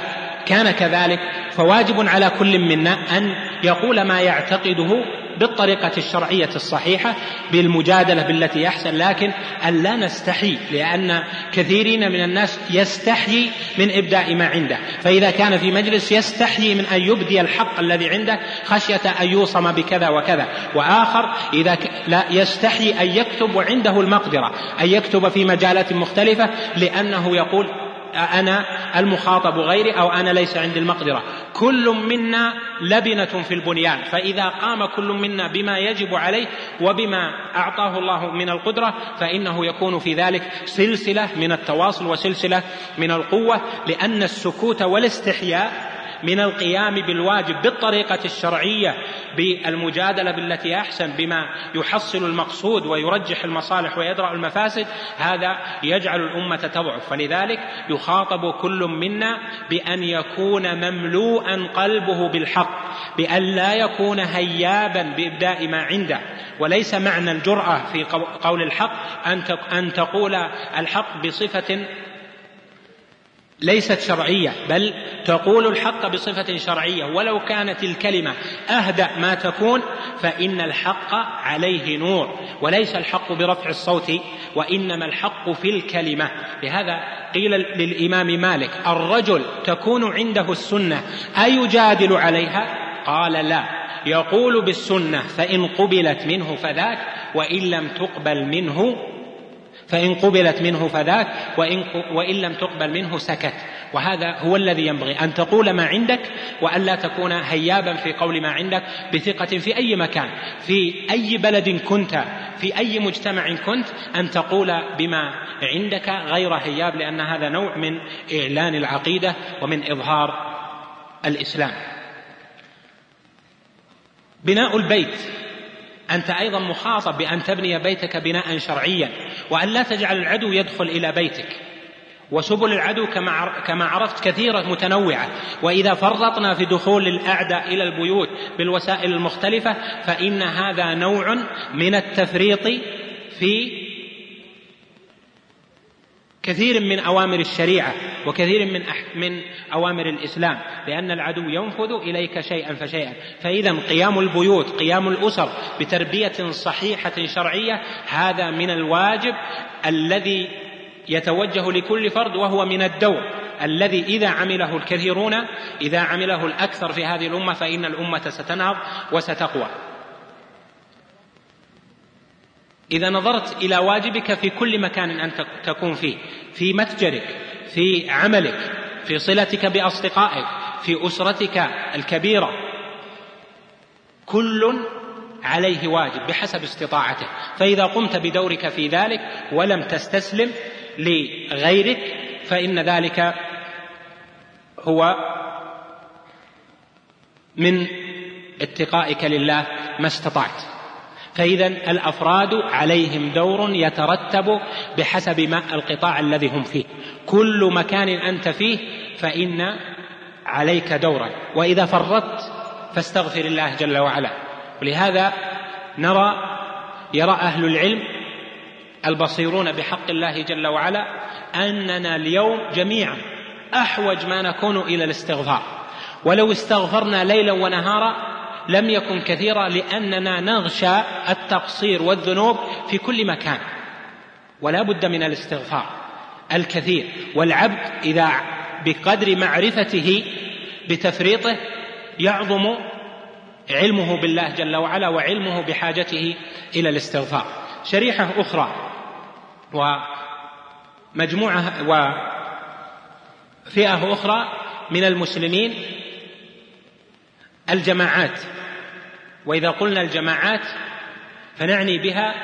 كان كذلك فواجب على كل منا أن يقول ما يعتقده بالطريقة الشرعية الصحيحة بالمجادلة بالتي أحسن لكن أن لا نستحي لأن كثيرين من الناس يستحيي من إبداء ما عنده. فإذا كان في مجلس يستحيي من أن يبدي الحق الذي عنده خشية أن يوصم بكذا وكذا. وآخر إذا لا يستحيي أن يكتب وعنده المقدرة أن يكتب في مجالات مختلفة لأنه يقول أنا المخاطب غيري أو أنا ليس عندي المقدرة. كل منا لبنة في البنيان. فإذا قام كل منا بما يجب عليه وبما أعطاه الله من القدرة فإنه يكون في ذلك سلسلة من التواصل وسلسلة من القوة لأن السكوت والاستحياء من القيام بالواجب بالطريقة الشرعية بالمجادلة بالتي أحسن بما يحصل المقصود ويرجح المصالح ويدرأ المفاسد هذا يجعل الأمة تضعف. فلذلك يخاطب كل منا بأن يكون مملوءا قلبه بالحق بأن لا يكون هيابا بإبداء ما عنده. وليس معنى الجرأة في قول الحق أن تقول الحق بصفة ليست شرعية بل تقول الحق بصفة شرعية. ولو كانت الكلمة أهدأ ما تكون فإن الحق عليه نور. وليس الحق برفع الصوت وإنما الحق في الكلمة. لهذا قيل للإمام مالك الرجل تكون عنده السنة أيجادل عليها؟ قال لا. يقول بالسنة فإن قبلت منه فذاك وإن لم تقبل منه فإن قبلت منه فذاك وإن, وإن لم تقبل منه سكت. وهذا هو الذي ينبغي أن تقول ما عندك وألا تكون هيابا في قول ما عندك بثقة في أي مكان في أي بلد كنت في أي مجتمع كنت أن تقول بما عندك غير هياب لأن هذا نوع من إعلان العقيدة ومن إظهار الإسلام. بناء البيت. أنت أيضا مخاطب بأن تبني بيتك بناء شرعيا وأن لا تجعل العدو يدخل إلى بيتك. وسبل العدو كما عرفت كثيرة متنوعة. وإذا فرطنا في دخول الأعداء إلى البيوت بالوسائل المختلفة فإن هذا نوع من التفريط في كثير من أوامر الشريعة وكثير من من أوامر الإسلام لأن العدو ينفذ إليك شيئا فشيئا. فإذا قيام البيوت قيام الأسر بتربية صحيحة شرعية هذا من الواجب الذي يتوجه لكل فرد وهو من الدور. الذي إذا عمله الكثيرون إذا عمله الأكثر في هذه الأمة فإن الأمة ستنهض وستقوى. إذا نظرت إلى واجبك في كل مكان أنت تكون فيه في متجرك في عملك في صلتك بأصدقائك في أسرتك الكبيرة. كل عليه واجب بحسب استطاعته. فإذا قمت بدورك في ذلك ولم تستسلم لغيرك فإن ذلك هو من اتقائك لله ما استطعت. فإذا الأفراد عليهم دور يترتب بحسب ما القطاع الذي هم فيه. كل مكان أنت فيه فإن عليك دورا. وإذا فرطت فاستغفر الله جل وعلا. ولهذا نرى يرى أهل العلم البصيرون بحق الله جل وعلا أننا اليوم جميعا أحوج ما نكون إلى الاستغفار. ولو استغفرنا ليلا ونهارا لم يكن كثيرا لأننا نغشى التقصير والذنوب في كل مكان. ولا بد من الاستغفار الكثير. والعبد إذا بقدر معرفته بتفريطه يعظم علمه بالله جل وعلا وعلمه بحاجته إلى الاستغفار. شريحة أخرى ومجموعة وفئة أخرى من المسلمين الجماعات. وإذا قلنا الجماعات فنعني بها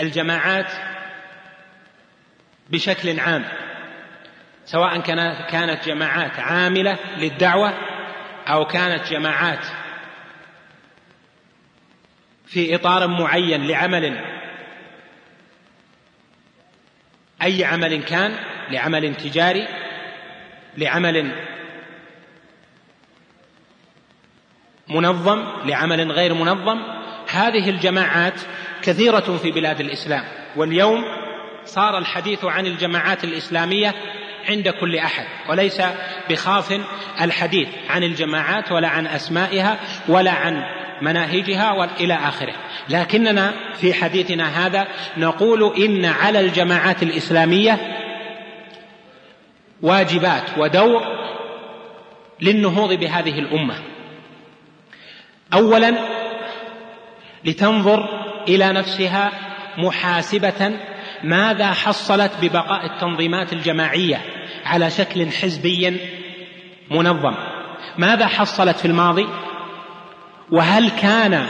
الجماعات بشكل عام. سواء كانت جماعات عاملة للدعوة أو كانت جماعات في إطار معين لعمل. أي عمل كان؟ لعمل تجاري لعمل منظم لعمل غير منظم. هذه الجماعات كثيرة في بلاد الإسلام. واليوم صار الحديث عن الجماعات الإسلامية عند كل أحد وليس بخاف الحديث عن الجماعات ولا عن أسمائها ولا عن مناهجها والى آخره. لكننا في حديثنا هذا نقول إن على الجماعات الإسلامية واجبات ودور للنهوض بهذه الأمة. اولا لتنظر إلى نفسها محاسبة ماذا حصلت ببقاء التنظيمات الجماعية على شكل حزبي منظم. ماذا حصلت في الماضي؟ وهل كان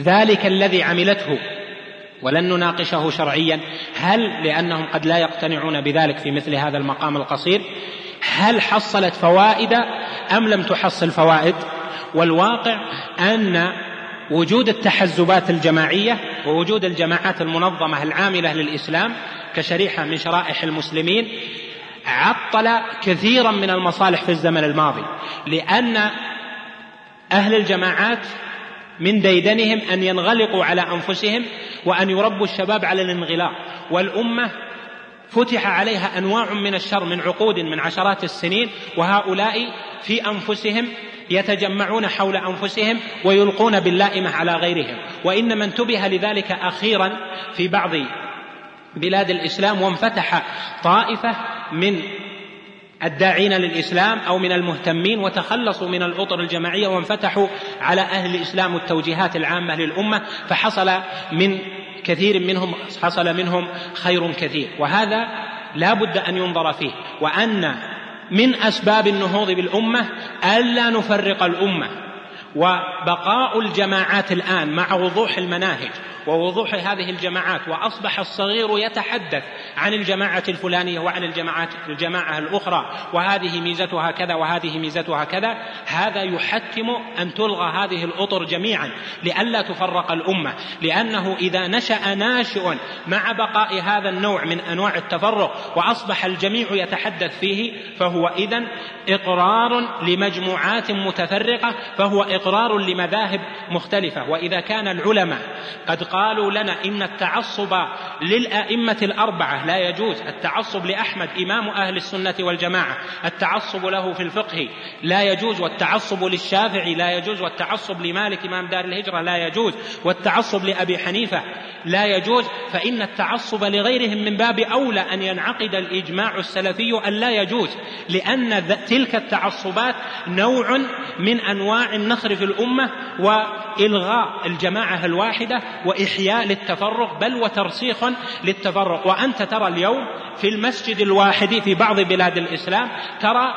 ذلك الذي عملته ولن نناقشه شرعيا؟ هل لأنهم قد لا يقتنعون بذلك في مثل هذا المقام القصير؟ هل حصلت فوائد أم لم تحصل فوائد؟ والواقع أن وجود التحزبات الجماعية ووجود الجماعات المنظمة العاملة للإسلام كشريحة من شرائح المسلمين عطل كثيرا من المصالح في الزمن الماضي لأن أهل الجماعات من ديدنهم أن ينغلقوا على أنفسهم وأن يربوا الشباب على الانغلاق. والأمة فتح عليها أنواع من الشر من عقود من عشرات السنين وهؤلاء في أنفسهم يتجمعون حول أنفسهم ويلقون باللائمة على غيرهم. وانما انتبه لذلك أخيرا في بعض بلاد الإسلام وانفتح طائفة من الداعين للإسلام أو من المهتمين وتخلصوا من الأطر الجماعية وانفتحوا على أهل الإسلام التوجيهات العامة للأمة فحصل من كثير منهم حصل منهم خير كثير. وهذا لا بد أن ينظر فيه. وأن من أسباب النهوض بالأمة ألا نفرق الأمة. وبقاء الجماعات الآن مع وضوح المناهج ووضوح هذه الجماعات وأصبح الصغير يتحدث عن الجماعة الفلانية وعن الجماعات الجماعة الأخرى وهذه ميزتها كذا وهذه ميزتها كذا. هذا يحتم أن تلغى هذه الأطر جميعا لئلا تفرق الأمة لأنه إذا نشأ ناشئ مع بقاء هذا النوع من أنواع التفرق وأصبح الجميع يتحدث فيه فهو اذا إقرار لمجموعات متفرقة فهو إقرار لمذاهب مختلفة. وإذا كان العلماء قد قالوا لنا إن التعصب للأئمة الأربعة لا يجوز. التعصب لأحمد إمام أهل السنة والجماعة. التعصب له في الفقه لا يجوز والتعصب للشافعي لا يجوز والتعصب لمالك إمام دار الهجرة لا يجوز والتعصب لأبي حنيفة لا يجوز. فإن التعصب لغيرهم من باب أولى أن ينعقد الإجماع السلفي أن لا يجوز لأن تلك التعصبات نوع من أنواع النخر في الأمة وإلغاء الجماعة الواحدة وإحياء للتفرق بل وترسيخ للتفرق. وأنت ترى اليوم في المسجد الواحد في بعض بلاد الإسلام ترى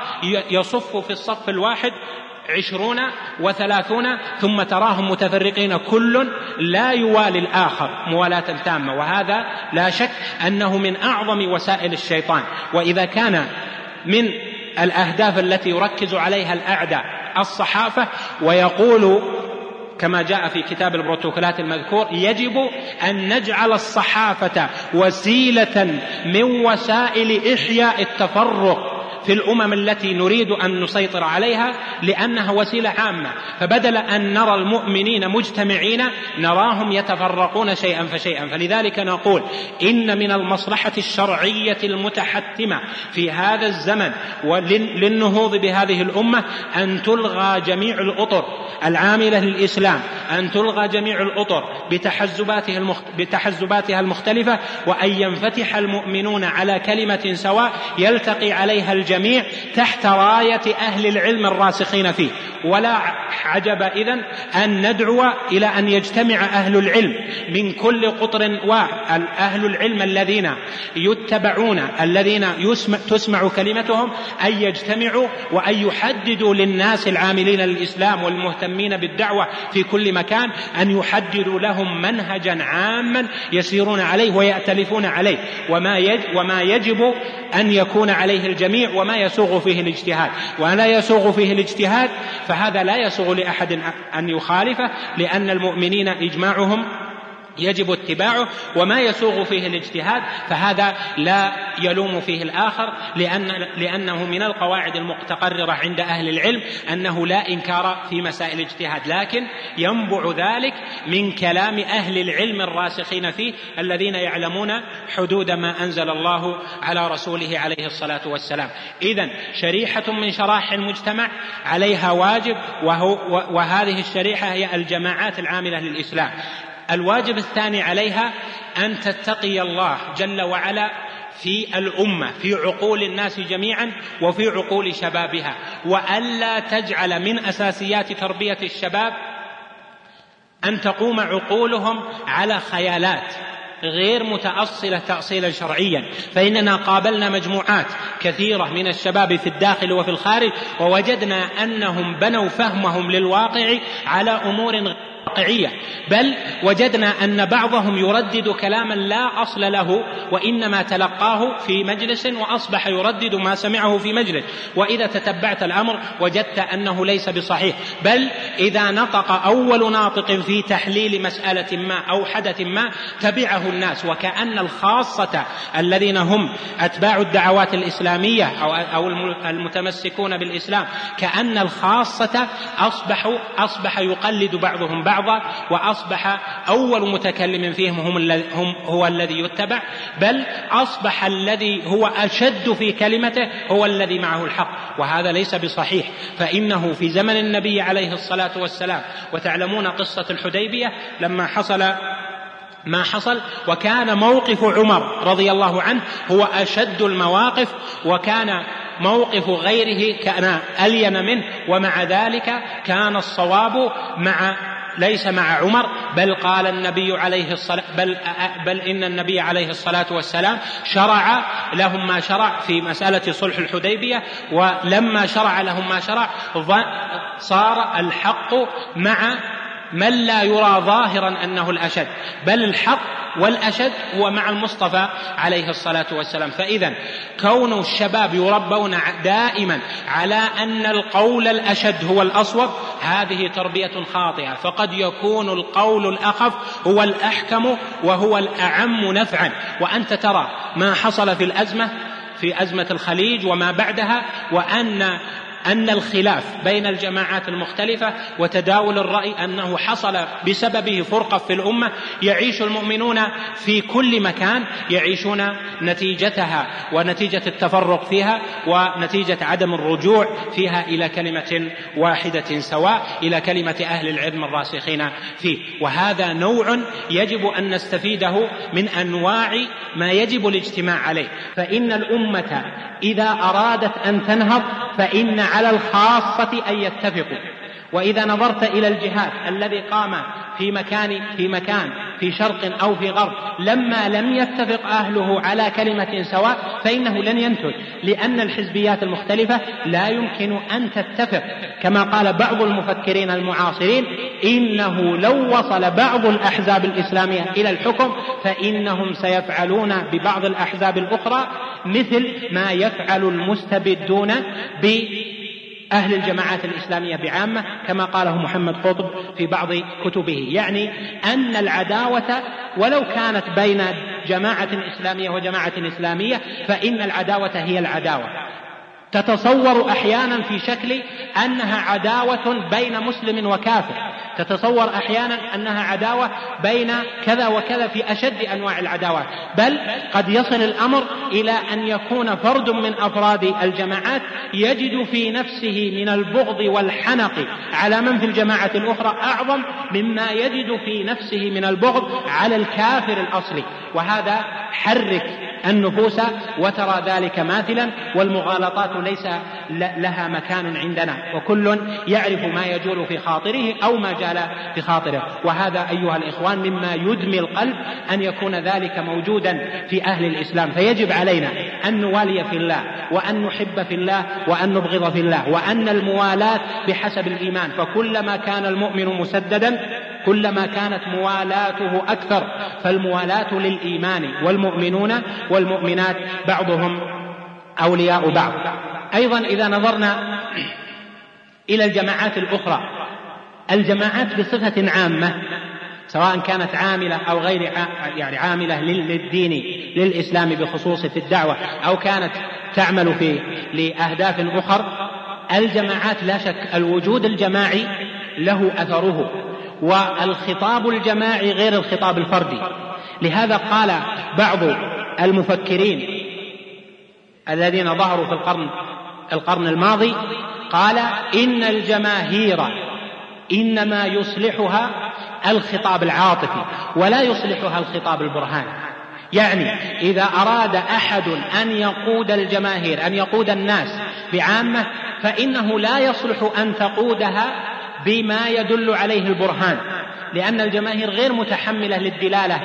يصف في الصف الواحد عشرون وثلاثون ثم تراهم متفرقين كل لا يوالي الآخر موالاة تامة وهذا لا شك أنه من أعظم وسائل الشيطان. وإذا كان من الأهداف التي يركز عليها الأعداء الصحافة ويقول كما جاء في كتاب البروتوكولات المذكور يجب أن نجعل الصحافة وسيلة من وسائل إحياء التفرق. في الأمم التي نريد أن نسيطر عليها لأنها وسيلة عامة. فبدل أن نرى المؤمنين مجتمعين نراهم يتفرقون شيئا فشيئا. فلذلك نقول إن من المصلحة الشرعية المتحتمة في هذا الزمن وللنهوض بهذه الأمة أن تلغى جميع الأطر العاملة للإسلام أن تلغى جميع الأطر بتحزباتها المخت... بتحزباتها المختلفة وأن ينفتح المؤمنون على كلمة سواء يلتقي عليها الجميع. الجميع تحت راية أهل العلم الراسخين فيه. ولا عجب إذن أن ندعو إلى أن يجتمع أهل العلم من كل قطر وأهل العلم الذين يتبعون الذين يسمع تسمع كلمتهم أن يجتمعوا وأن يحددوا للناس العاملين للإسلام والمهتمين بالدعوة في كل مكان أن يحددوا لهم منهجا عاما يسيرون عليه ويأتلفون عليه. وما وما يجب أن يكون عليه الجميع وما يسوغ فيه الاجتهاد. ولا يسوغ فيه الاجتهاد فهذا لا يسوغ لأحد أن يخالفه لأن المؤمنين إجماعهم يجب اتباعه وما يسوغ فيه الاجتهاد فهذا لا يلوم فيه الآخر لأن لأنه من القواعد المتقررة عند أهل العلم أنه لا إنكار في مسائل الاجتهاد لكن ينبع ذلك من كلام أهل العلم الراسخين فيه الذين يعلمون حدود ما أنزل الله على رسوله عليه الصلاة والسلام. إذا شريحة من شرائح المجتمع عليها واجب وهو وهذه الشريحة هي الجماعات العاملة للإسلام. الواجب الثاني عليها أن تتقي الله جل وعلا في الأمة في عقول الناس جميعا وفي عقول شبابها. وألا تجعل من أساسيات تربية الشباب أن تقوم عقولهم على خيالات غير متأصلة تأصيلا شرعيا. فإننا قابلنا مجموعات كثيرة من الشباب في الداخل وفي الخارج ووجدنا أنهم بنوا فهمهم للواقع على أمور واقعية. بل وجدنا أن بعضهم يردد كلاما لا أصل له وإنما تلقاه في مجلس وأصبح يردد ما سمعه في مجلس. وإذا تتبعت الأمر وجدت أنه ليس بصحيح. بل إذا نطق أول ناطق في تحليل مسألة ما أو حدث ما تبعه الناس وكأن الخاصة الذين هم أتباع الدعوات الإسلامية أو أو المتمسكون بالإسلام كأن الخاصة أصبحوا أصبح يقلد بعضهم بعض بعضا وأصبح أول متكلم فيهم هم, هم هو الذي يتبع بل أصبح الذي هو أشد في كلمته هو الذي معه الحق وهذا ليس بصحيح فإنه في زمن النبي عليه الصلاة والسلام وتعلمون قصة الحديبية لما حصل ما حصل وكان موقف عمر رضي الله عنه هو أشد المواقف وكان موقف غيره كان ألين منه ومع ذلك كان الصواب مع ليس مع عمر بل قال النبي عليه الصلاة بل, بل إن النبي عليه الصلاة والسلام شرع لهم ما شرع في مسألة صلح الحديبية ولما شرع لهم ما شرع صار الحق مع من لا يرى ظاهرا أنه الأشد بل الحق والأشد هو مع المصطفى عليه الصلاة والسلام. فاذا كون الشباب يربون دائما على أن القول الأشد هو الأصوب هذه تربية خاطئة. فقد يكون القول الاخف هو الأحكم وهو الأعم نفعا. وأنت ترى ما حصل في الأزمة في أزمة الخليج وما بعدها وأن أن الخلاف بين الجماعات المختلفة وتداول الرأي أنه حصل بسببه فرقة في الأمة يعيش المؤمنون في كل مكان يعيشون نتيجتها ونتيجة التفرق فيها ونتيجة عدم الرجوع فيها إلى كلمة واحدة سواء إلى كلمة أهل العلم الراسخين فيه. وهذا نوع يجب أن نستفيده من أنواع ما يجب الاجتماع عليه. فإن الأمة إذا أرادت أن تنهض فإن على الخاصة أن يتفقوا. وإذا نظرت إلى الجهاد الذي قام في مكان في مكان في شرق أو في غرب لما لم يتفق أهله على كلمة سواء فإنه لن ينتج لأن الحزبيات المختلفة لا يمكن أن تتفق. كما قال بعض المفكرين المعاصرين إنه لو وصل بعض الأحزاب الإسلامية إلى الحكم فإنهم سيفعلون ببعض الأحزاب الأخرى مثل ما يفعل المستبدون ب أهل الجماعات الإسلامية بعامة كما قاله محمد قطب في بعض كتبه. يعني أن العداوة ولو كانت بين جماعة إسلامية وجماعة إسلامية فإن العداوة هي العداوة. تتصور أحيانا في شكل أنها عداوة بين مسلم وكافر. تتصور أحيانا أنها عداوة بين كذا وكذا في أشد أنواع العداوات. بل قد يصل الأمر إلى أن يكون فرد من أفراد الجماعات يجد في نفسه من البغض والحنق على من في الجماعة الأخرى أعظم مما يجد في نفسه من البغض على الكافر الأصلي. وهذا حرك النفوس وترى ذلك ماثلا والمغالطات ليس لها مكان عندنا. وكل يعرف ما يجول في خاطره أو ما جال في خاطره. وهذا أيها الإخوان مما يدمي القلب أن يكون ذلك موجودا في أهل الإسلام. فيجب علينا أن نوالي في الله وأن نحب في الله وأن نبغض في الله وأن الموالاة بحسب الإيمان. فكلما كان المؤمن مسددا كلما كانت موالاته أكثر فالموالاة للإيمان والمؤمنون والمؤمنات بعضهم أولياء بعض. أيضا إذا نظرنا إلى الجماعات الأخرى الجماعات بصفة عامة سواء كانت عاملة أو غير يعني عاملة للدين للإسلام بخصوص في الدعوة أو كانت تعمل في لأهداف أخر الجماعات لا شك الوجود الجماعي له أثره. والخطاب الجماعي غير الخطاب الفردي. لهذا قال بعض المفكرين الذين ظهروا في القرن القرن الماضي قال إن الجماهير إنما يصلحها الخطاب العاطفي ولا يصلحها الخطاب البرهاني يعني إذا أراد أحد أن يقود الجماهير أن يقود الناس بعامة فإنه لا يصلح أن تقودها بما يدل عليه البرهان لأن الجماهير غير متحملة للدلالة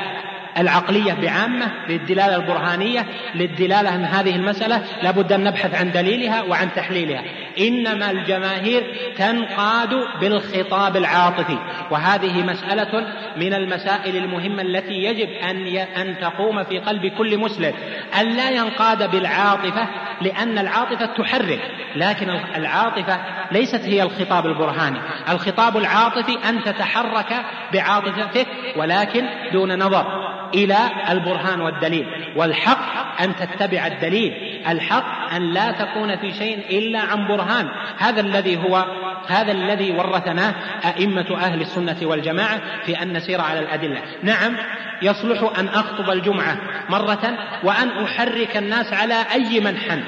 العقلية بعامة للدلالة البرهانية للدلالة أن هذه المسألة لابد أن نبحث عن دليلها وعن تحليلها. إنما الجماهير تنقاد بالخطاب العاطفي وهذه مسألة من المسائل المهمة التي يجب أن أن تقوم في قلب كل مسلم. أن لا ينقاد بالعاطفة لأن العاطفة تحرك لكن العاطفة ليست هي الخطاب البرهاني. الخطاب العاطفي أن تتحرك بعاطفتك ولكن دون نظر. إلى البرهان والدليل. والحق أن تتبع الدليل. الحق أن لا تكون في شيء إلا عن برهان. هذا الذي هو هذا الذي ورثناه أئمة أهل السنة والجماعة في أن نسير على الأدلة. نعم يصلح أن أخطب الجمعة مرة وأن أحرك الناس على أي منحى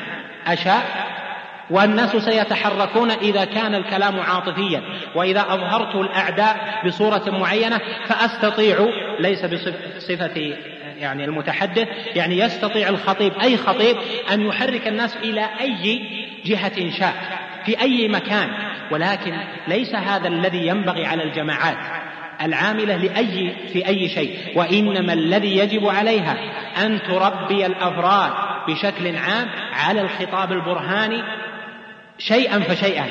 أشاء والناس سيتحركون إذا كان الكلام عاطفيا. وإذا أظهرت الأعداء بصورة معينة فأستطيع ليس بصفة يعني المتحدث يعني يستطيع الخطيب أي خطيب أن يحرك الناس إلى أي جهة شاء في أي مكان. ولكن ليس هذا الذي ينبغي على الجماعات العاملة لأي في أي شيء. وإنما الذي يجب عليها أن تربي الأفراد بشكل عام على الخطاب البرهاني شيئا فشيئا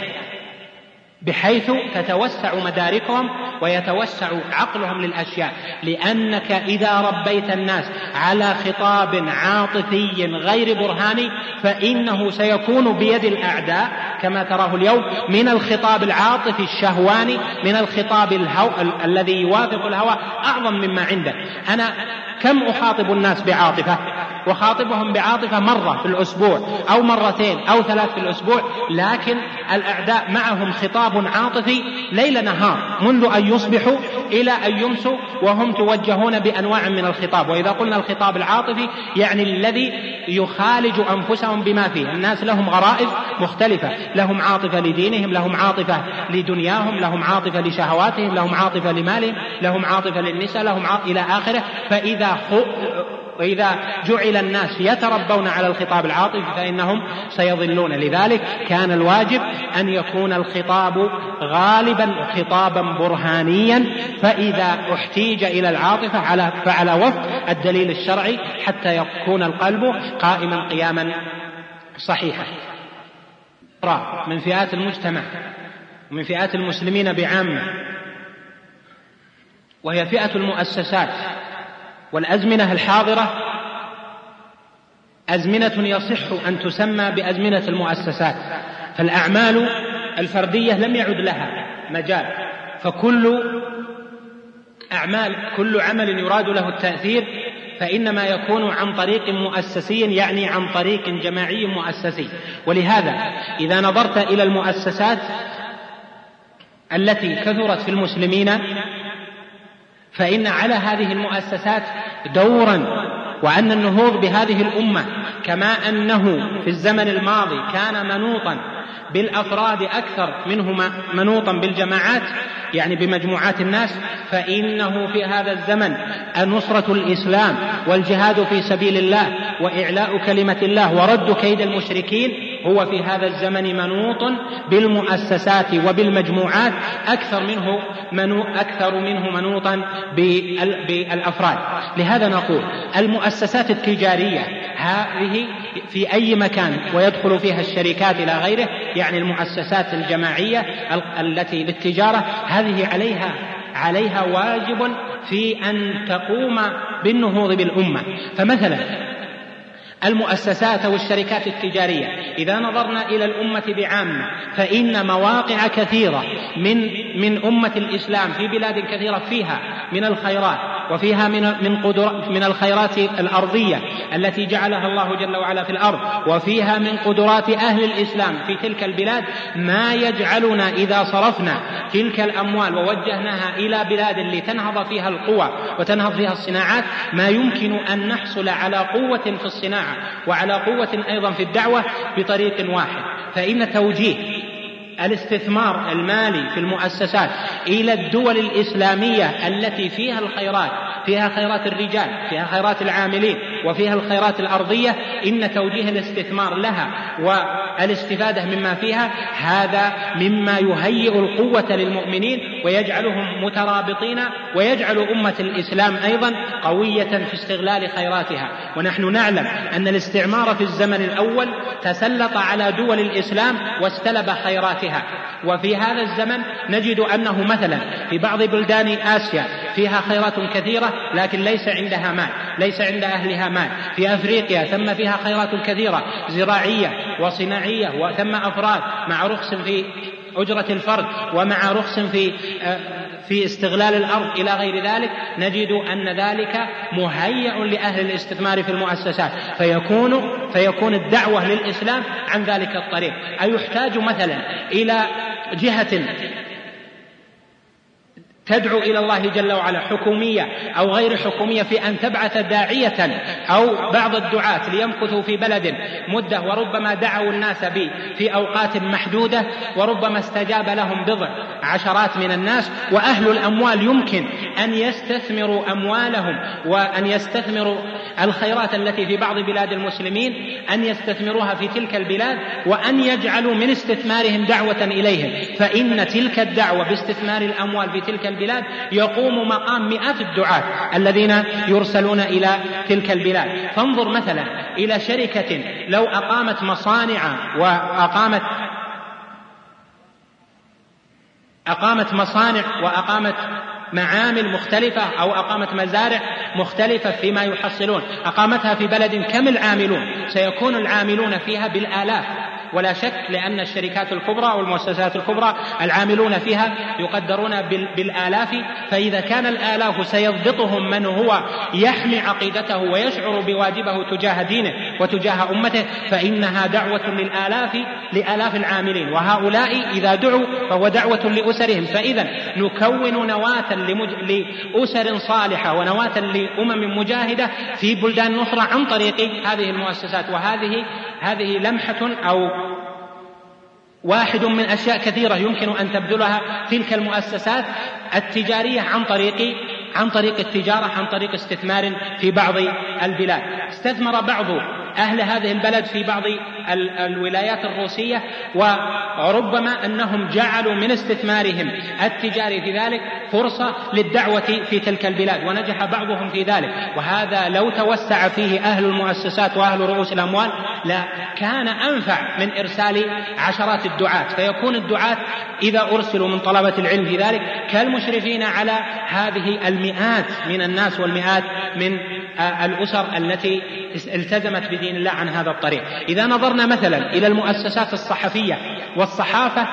بحيث تتوسع مداركهم ويتوسع عقلهم للأشياء. لأنك إذا ربيت الناس على خطاب عاطفي غير برهاني فإنه سيكون بيد الأعداء كما تراه اليوم من الخطاب العاطفي الشهواني من الخطاب الهو... ال... الذي يوافق الهوى أعظم مما عنده. أنا كم اخاطب الناس بعاطفة؟ وخاطبهم بعاطفة مرة في الأسبوع أو مرتين أو ثلاث في الأسبوع لكن الأعداء معهم خطاب عاطفي ليل نهار منذ أن يصبحوا إلى أن يمسوا وهم توجهون بأنواع من الخطاب. وإذا قلنا الخطاب العاطفي يعني الذي يخالج أنفسهم بما فيه. الناس لهم غرائز مختلفة. لهم عاطفة لدينهم لهم عاطفة لدنياهم لهم عاطفة لشهواتهم لهم عاطفة لمالهم لهم عاطفة للنساء لهم عاطفة إلى آخره. فإذا وإذا جعل الناس يتربون على الخطاب العاطفي فإنهم سيضلون. لذلك كان الواجب أن يكون الخطاب غالبا خطابا برهانيا فإذا احتيج إلى العاطفة على فعلى وفق الدليل الشرعي حتى يكون القلب قائما قياما صحيحا. من فئات المجتمع ومن فئات المسلمين بعامة وهي فئة المؤسسات. والأزمنة الحاضرة أزمنة يصح أن تسمى بأزمنة المؤسسات فالأعمال الفردية لم يعد لها مجال فكل أعمال كل عمل يراد له التأثير فإنما يكون عن طريق مؤسسي يعني عن طريق جماعي مؤسسي. ولهذا إذا نظرت إلى المؤسسات التي كثرت في المسلمين فإن على هذه المؤسسات دورا وأن النهوض بهذه الأمة كما أنه في الزمن الماضي كان منوطا بالأفراد أكثر منه منوطا بالجماعات يعني بمجموعات الناس فإنه في هذا الزمن نصره الإسلام والجهاد في سبيل الله وإعلاء كلمة الله ورد كيد المشركين هو في هذا الزمن منوط بالمؤسسات وبالمجموعات أكثر منه منو أكثر منه منوطا بالأفراد. لهذا نقول المؤسسات التجارية هذه في أي مكان ويدخل فيها الشركات إلى غيره يعني المؤسسات الجماعية التي للتجارة هذه عليها عليها واجب في أن تقوم بالنهوض بالأمة. فمثلا المؤسسات أو الشركات التجارية. إذا نظرنا إلى الأمة بعامة فإن مواقع كثيرة من من أمة الإسلام في بلاد كثيرة فيها من الخيرات وفيها من من قدر من الخيرات الأرضية التي جعلها الله جل وعلا في الأرض وفيها من قدرات أهل الإسلام في تلك البلاد ما يجعلنا إذا صرفنا تلك الأموال ووجهناها إلى بلاد لتنهض فيها القوى وتنهض فيها الصناعات ما يمكن أن نحصل على قوة في وعلى قوة أيضا في الدعوة بطريق واحد فإن توجيه الاستثمار المالي في المؤسسات إلى الدول الإسلامية التي فيها الخيرات فيها خيرات الرجال فيها خيرات العاملين وفيها الخيرات الأرضية إن توجيه الاستثمار لها والإستفادة مما فيها هذا مما يهيئ القوة للمؤمنين ويجعلهم مترابطين ويجعل أمة الإسلام أيضا قوية في استغلال خيراتها. ونحن نعلم أن الاستعمار في الزمن الأول تسلط على دول الإسلام واستلب خيراتها. وفي هذا الزمن نجد أنه مثلا في بعض بلدان آسيا فيها خيرات كثيرة لكن ليس عندها مال ليس عند أهلها مال في أفريقيا ثم فيها خيرات كثيرة زراعية وصناعية وثم أفراد مع رخص في أجرة الفرد ومع رخص في آه، في استغلال الأرض إلى غير ذلك نجد أن ذلك مهيأ لأهل الاستثمار في المؤسسات. فيكون فيكون الدعوة للإسلام عن ذلك الطريق. أيحتاج مثلا إلى جهة تدعو إلى الله جل وعلا حكومية أو غير حكومية في أن تبعث داعية أو بعض الدعاة ليمكثوا في بلد مدة وربما دعوا الناس به في أوقات محدودة وربما استجاب لهم بضع عشرات من الناس وأهل الأموال يمكن أن يستثمروا أموالهم وأن يستثمروا الخيرات التي في بعض بلاد المسلمين أن يستثمروها في تلك البلاد وأن يجعلوا من استثمارهم دعوة إليهم. فإن تلك الدعوة باستثمار الأموال في تلك البلاد يقوم مقام مئات الدعاة الذين يرسلون إلى تلك البلاد. فانظر مثلا إلى شركة لو أقامت مصانع وأقامت أقامت مصانع وأقامت معامل مختلفة أو أقامت مزارع مختلفة فيما يحصلون. أقامتها في بلد كم العاملون؟ سيكون العاملون فيها بالآلاف. ولا شك لأن الشركات الكبرى والمؤسسات الكبرى العاملون فيها يقدرون بالآلاف فإذا كان الآلاف سيضبطهم من هو يحمي عقيدته ويشعر بواجبه تجاه دينه وتجاه أمته فإنها دعوة للآلاف لآلاف العاملين وهؤلاء إذا دعوا فهو دعوة لأسرهم فإذا نكون نواة. لأسر صالحة ونواة لأمم مجاهدة في بلدان أخرى عن طريق هذه المؤسسات وهذه هذه لمحة أو واحد من أشياء كثيرة يمكن أن تبذلها تلك المؤسسات التجارية عن طريق عن طريق التجارة عن طريق استثمار في بعض البلاد. استثمر بعض أهل هذه البلد في بعض الولايات الروسية وربما أنهم جعلوا من استثمارهم التجاري في ذلك فرصة للدعوة في تلك البلاد ونجح بعضهم في ذلك. وهذا لو توسع فيه أهل المؤسسات وأهل رؤوس الأموال لا كان أنفع من إرسال عشرات الدعاة. فيكون الدعاة إذا أرسلوا من طلبة العلم في ذلك كالمشرفين على هذه المئات من الناس والمئات من الأسر التي التزمت بدين الله عن هذا الطريق. إذا نظرنا مثلا إلى المؤسسات الصحفية والصحافة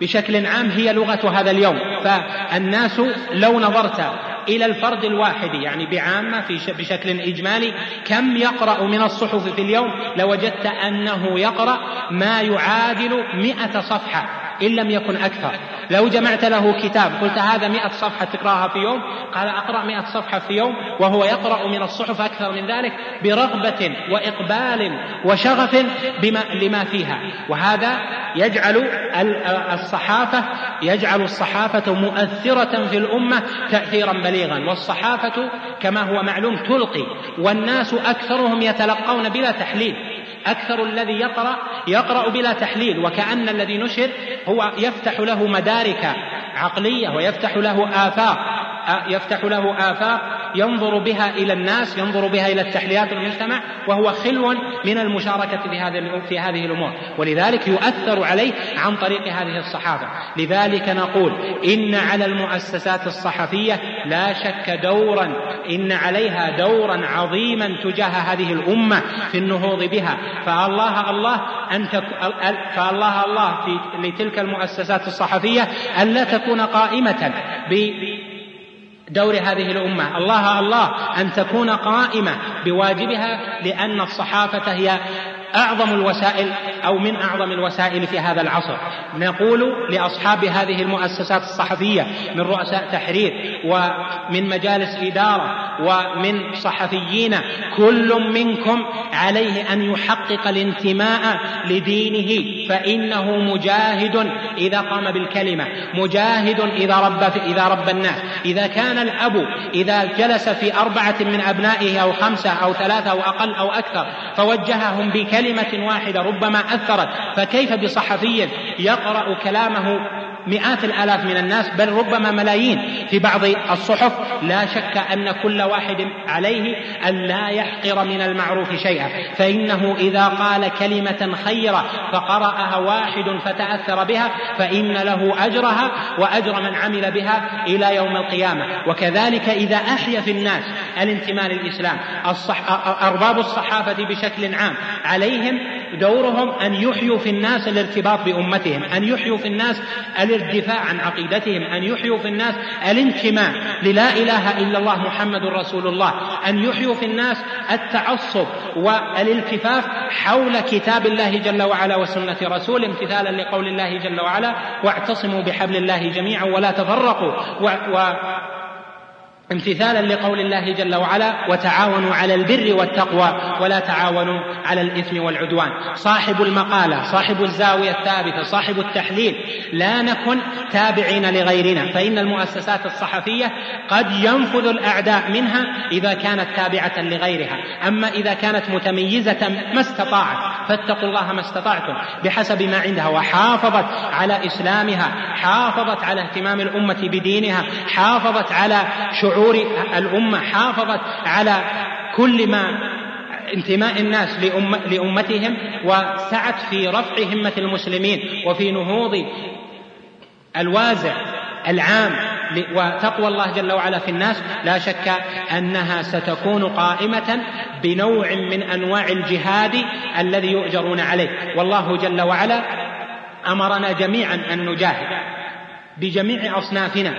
بشكل عام هي لغة هذا اليوم. فالناس لو نظرت إلى الفرد الواحد يعني بعامة في بشكل إجمالي كم يقرأ من الصحف في اليوم؟ لوجدت أنه يقرأ ما يعادل مئة صفحة. إن لم يكن أكثر. لو جمعت له كتاب قلت هذا مئة صفحة تقرأها في يوم؟ قال أقرأ مئة صفحة في يوم وهو يقرأ من الصحف أكثر من ذلك برغبة وإقبال وشغف بما لما فيها. وهذا يجعل الصحافة يجعل الصحافة مؤثرة في الأمة تأثيرا بليغا. والصحافة كما هو معلوم تلقي والناس أكثرهم يتلقون بلا تحليل. أكثر الذي يقرأ يقرأ بلا تحليل وكأن الذي نشر هو يفتح له مدارك عقلية ويفتح له آفاق يفتح له آفاق ينظر بها إلى الناس ينظر بها إلى التحليات المجتمع وهو خلو من المشاركة في هذه في هذه الأمور. ولذلك يؤثر عليه عن طريق هذه الصحافة لذلك نقول إن على المؤسسات الصحفية لا شك دورا إن عليها دورا عظيما تجاه هذه الأمة في النهوض بها. فالله الله تك... فالله الله في لتلك المؤسسات الصحفية ألا تكون قائمة ب دور هذه الأمة. الله الله أن تكون قائمة بواجبها لأن الصحافة هي أعظم الوسائل أو من أعظم الوسائل في هذا العصر. نقول لأصحاب هذه المؤسسات الصحفية من رؤساء تحرير ومن مجالس إدارة ومن صحفيين كل منكم عليه أن يحقق الانتماء لدينه. فإنه مجاهد إذا قام بالكلمة مجاهد إذا رب إذا رب الناس. إذا كان الأب إذا جلس في أربعة من أبنائه أو خمسة أو ثلاثة أو أقل أو أكثر فوجههم بكلمة كلمة واحدة ربما أثرت فكيف بصحفي يقرأ كلامه مئات الآلاف من الناس بل ربما ملايين في بعض الصحف. لا شك أن كل واحد عليه أن لا يحقر من المعروف شيئا. فإنه إذا قال كلمة خيرة فقرأها واحد فتأثر بها فإن له أجرها وأجر من عمل بها إلى يوم القيامة. وكذلك إذا أحيا في الناس الانتماء للإسلام الصح... أرباب الصحافة بشكل عام عليهم دورهم أن يحيوا في الناس الارتباط بأمتهم أن يحيوا في الناس الدفاع عن عقيدتهم أن يحيوا في الناس الانتماء للا إله إلا الله محمد رسول الله أن يحيوا في الناس التعصب والالتفاف حول كتاب الله جل وعلا وسنة رسوله امتثالا لقول الله جل وعلا واعتصموا بحبل الله جميعا ولا تفرقوا و, و امتثالا لقول الله جل وعلا وتعاونوا على البر والتقوى ولا تعاونوا على الإثم والعدوان. صاحب المقالة صاحب الزاوية الثابتة صاحب التحليل لا نكن تابعين لغيرنا. فإن المؤسسات الصحفية قد ينفذ الأعداء منها إذا كانت تابعة لغيرها. أما إذا كانت متميزة ما استطاعت فاتقوا الله ما استطعتم بحسب ما عندها وحافظت على إسلامها حافظت على اهتمام الأمة بدينها حافظت على شعور شعور الأمة حافظت على كل ما انتماء الناس لأم لأمتهم وسعت في رفع همة المسلمين وفي نهوض الوازع العام وتقوى الله جل وعلا في الناس. لا شك أنها ستكون قائمة بنوع من أنواع الجهاد الذي يؤجرون عليه. والله جل وعلا أمرنا جميعا أن نجاهد بجميع أصنافنا.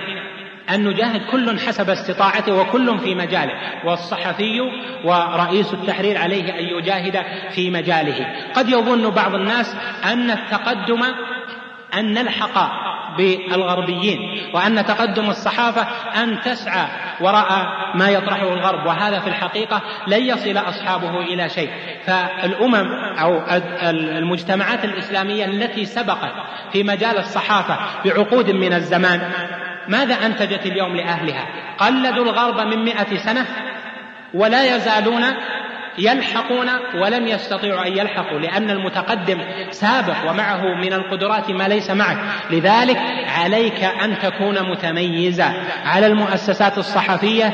أن نجاهد كل حسب استطاعته وكل في مجاله. والصحفي ورئيس التحرير عليه أن يجاهد في مجاله. قد يظن بعض الناس أن التقدم أن نلحق بالغربيين وأن تقدم الصحافة أن تسعى وراء ما يطرحه الغرب. وهذا في الحقيقة لن يصل أصحابه إلى شيء. فالأمم أو المجتمعات الإسلامية التي سبقت في مجال الصحافة بعقود من الزمان ماذا أنتجت اليوم لأهلها؟ قلدوا الغرب من مئة سنة ولا يزالون يلحقون ولم يستطيعوا أن يلحقوا لأن المتقدم سابق ومعه من القدرات ما ليس معك. لذلك عليك أن تكون متميزا على المؤسسات الصحفية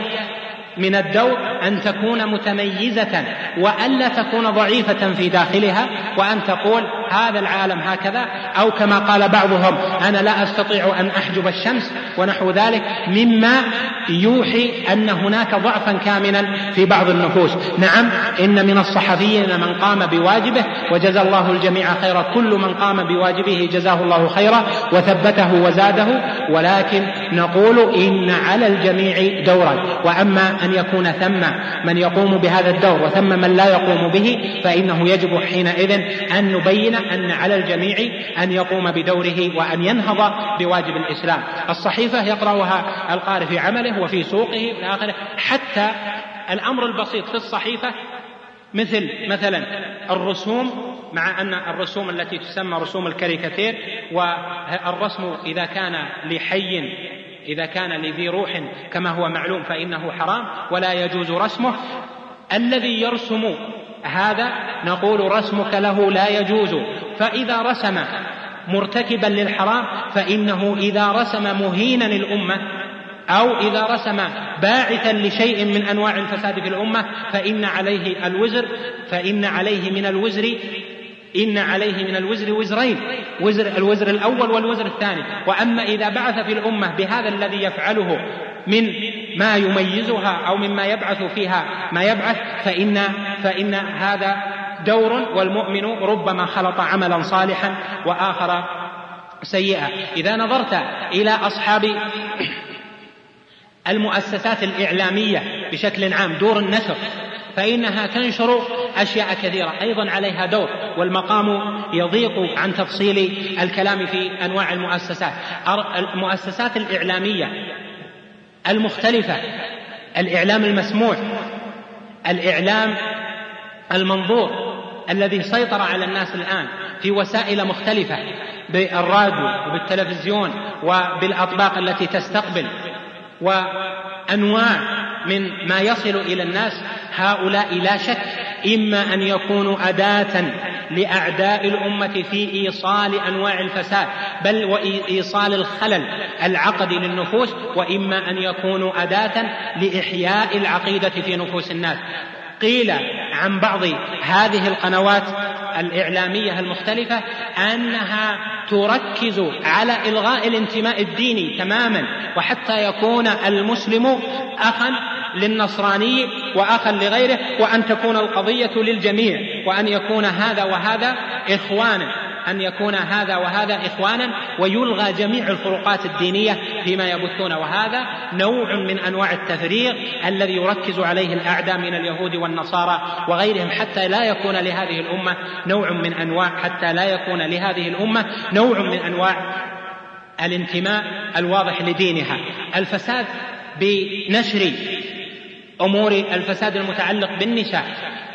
من الدور أن تكون متميزة وألا تكون ضعيفة في داخلها وأن تقول هذا العالم هكذا أو كما قال بعضهم أنا لا أستطيع أن أحجب الشمس ونحو ذلك مما يوحي أن هناك ضعفا كامنا في بعض النفوس. نعم إن من الصحفيين من قام بواجبه وجزى الله الجميع خيرا. كل من قام بواجبه جزاه الله خيرا وثبته وزاده. ولكن نقول إن على الجميع دورا. وأما أن يكون ثم من يقوم بهذا الدور وثم من لا يقوم به فإنه يجب حينئذ أن نبين أن على الجميع أن يقوم بدوره وأن ينهض بواجب الإسلام. الصحيفة يقرأها القارئ في عمله وفي سوقه إلى آخره. حتى الأمر البسيط في الصحيفة مثل مثلا الرسوم مع أن الرسوم التي تسمى رسوم الكاريكاتير والرسم إذا كان لحي إذا كان لذي روح كما هو معلوم فإنه حرام ولا يجوز رسمه. الذي يرسم هذا نقول رسمك له لا يجوز. فإذا رسم مرتكبا للحرام فإنه إذا رسم مهينا الأمة أو إذا رسم باعثا لشيء من أنواع الفساد في الأمة فإن عليه الوزر فإن عليه من الوزر إن عليه من الوزر وزرين وزر الوزر الأول والوزر الثاني. وأما إذا بعث في الأمة بهذا الذي يفعله من ما يميزها أو مما يبعث فيها ما يبعث فإن فإن هذا دور والمؤمن ربما خلط عملا صالحا وآخر سيئا إذا نظرت إلى أصحاب المؤسسات الإعلامية بشكل عام دور النشر فإنها تنشر أشياء كثيرة. أيضا عليها دور والمقام يضيق عن تفصيل الكلام في أنواع المؤسسات. المؤسسات الإعلامية المختلفة الإعلام المسموع الإعلام المنظور الذي سيطر على الناس الآن في وسائل مختلفة بالراديو وبالتلفزيون وبالأطباق التي تستقبل وأنواع من ما يصل إلى الناس هؤلاء لا شك إما أن يكونوا أداة لأعداء الأمة في إيصال أنواع الفساد بل وإيصال الخلل العقدي للنفوس وإما أن يكونوا أداة لإحياء العقيدة في نفوس الناس. قيل عن بعض هذه القنوات الإعلامية المختلفة أنها تركز على إلغاء الانتماء الديني تماما وحتى يكون المسلم أخا للنصراني وأخا لغيره وأن تكون القضية للجميع وأن يكون هذا وهذا إخوانا أن يكون هذا وهذا إخوانا ويلغى جميع الفروقات الدينية فيما يبثون. وهذا نوع من أنواع التفريغ الذي يركز عليه الأعداء من اليهود والنصارى وغيرهم حتى لا يكون لهذه الأمة نوع من أنواع حتى لا يكون لهذه الأمة نوع من أنواع الانتماء الواضح لدينها. الفساد بنشر أمور الفساد المتعلق بالنساء.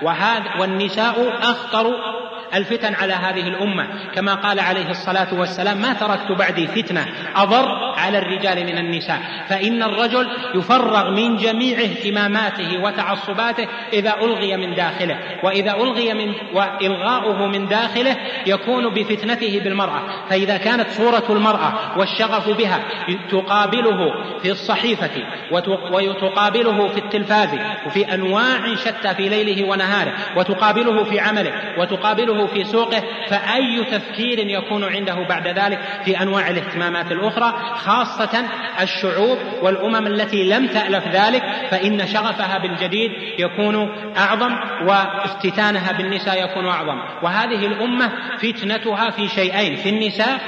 وهذا والنساء أخطر الفتن على هذه الأمة. كما قال عليه الصلاة والسلام ما تركت بعدي فتنة أضر على الرجال من النساء. فإن الرجل يفرغ من جميع اهتماماته وتعصباته إذا ألغي من داخله وإذا ألغي من وإلغاؤه من داخله يكون بفتنته بالمرأة. فإذا كانت صورة المرأة والشغف بها تقابله في الصحيفة وتقابله في التلفاز وفي أنواع شتى في ليله ونهاره وتقابله في عمله وتقابله في سوقه فأي تفكير يكون عنده بعد ذلك في أنواع الاهتمامات الأخرى خاصة الشعوب والأمم التي لم تألف ذلك فإن شغفها بالجديد يكون أعظم وافتتانها بالنساء يكون أعظم. وهذه الأمة فتنتها في شيئين في النساء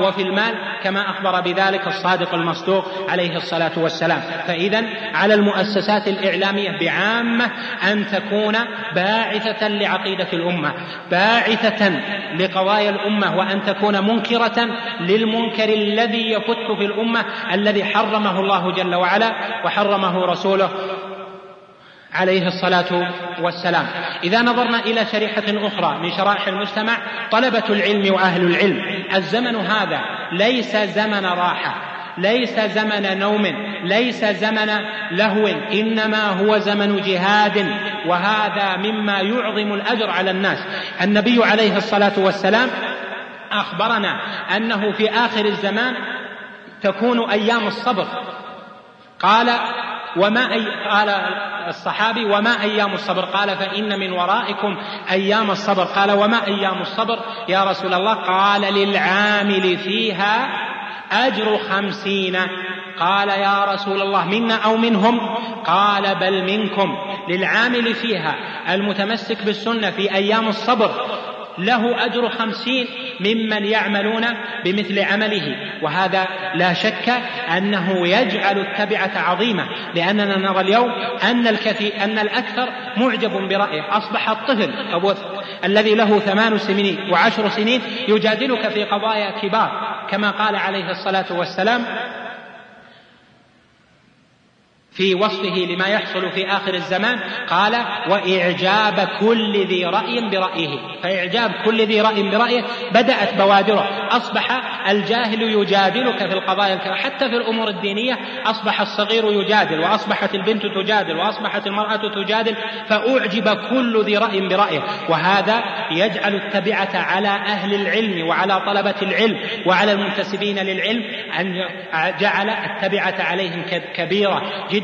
وفي المال كما أخبر بذلك الصادق المصدوق عليه الصلاة والسلام. فإذا على المؤسسات الإعلامية بعامة أن تكون باعثة لعقيدة الأمة. باعثة لقضايا الأمة وأن تكون منكرة للمنكر الذي يفت في الأمة الذي حرمه الله جل وعلا وحرمه رسوله عليه الصلاة والسلام. إذا نظرنا إلى شريحة أخرى من شرائح المجتمع طلبة العلم وأهل العلم. الزمن هذا ليس زمن راحة. ليس زمن نوم ليس زمن لهو إنما هو زمن جهاد وهذا مما يعظم الأجر على الناس. النبي عليه الصلاة والسلام أخبرنا أنه في آخر الزمان تكون أيام الصبر. قال وما أي قال الصحابي وما أيام الصبر؟ قال فإن من ورائكم أيام الصبر. قال وما أيام الصبر يا رسول الله؟ قال للعامل فيها أجر خمسين. قال يا رسول الله منا أو منهم؟ قال بل منكم. للعامل فيها المتمسك بالسنة في أيام الصبر له أجر خمسين ممن يعملون بمثل عمله. وهذا لا شك أنه يجعل التبعة عظيمة لأننا نرى اليوم أن الكثير أن الأكثر معجب برأيه. أصبح الطفل أبو الذي له ثمان سنين وعشر سنين يجادلك في قضايا كبار. كما قال عليه الصلاة والسلام في وصفه لما يحصل في آخر الزمان قال وإعجاب كل ذي رأي برأيه. فإعجاب كل ذي رأي برأيه بدأت بوادره. أصبح الجاهل يجادلك في القضايا الكبيرة حتى في الأمور الدينية أصبح الصغير يجادل وأصبحت البنت تجادل وأصبحت المرأة تجادل فأعجب كل ذي رأي برأيه. وهذا يجعل التبعة على أهل العلم وعلى طلبة العلم وعلى المنتسبين للعلم أن جعل التبعة عليهم كبيرة جدا.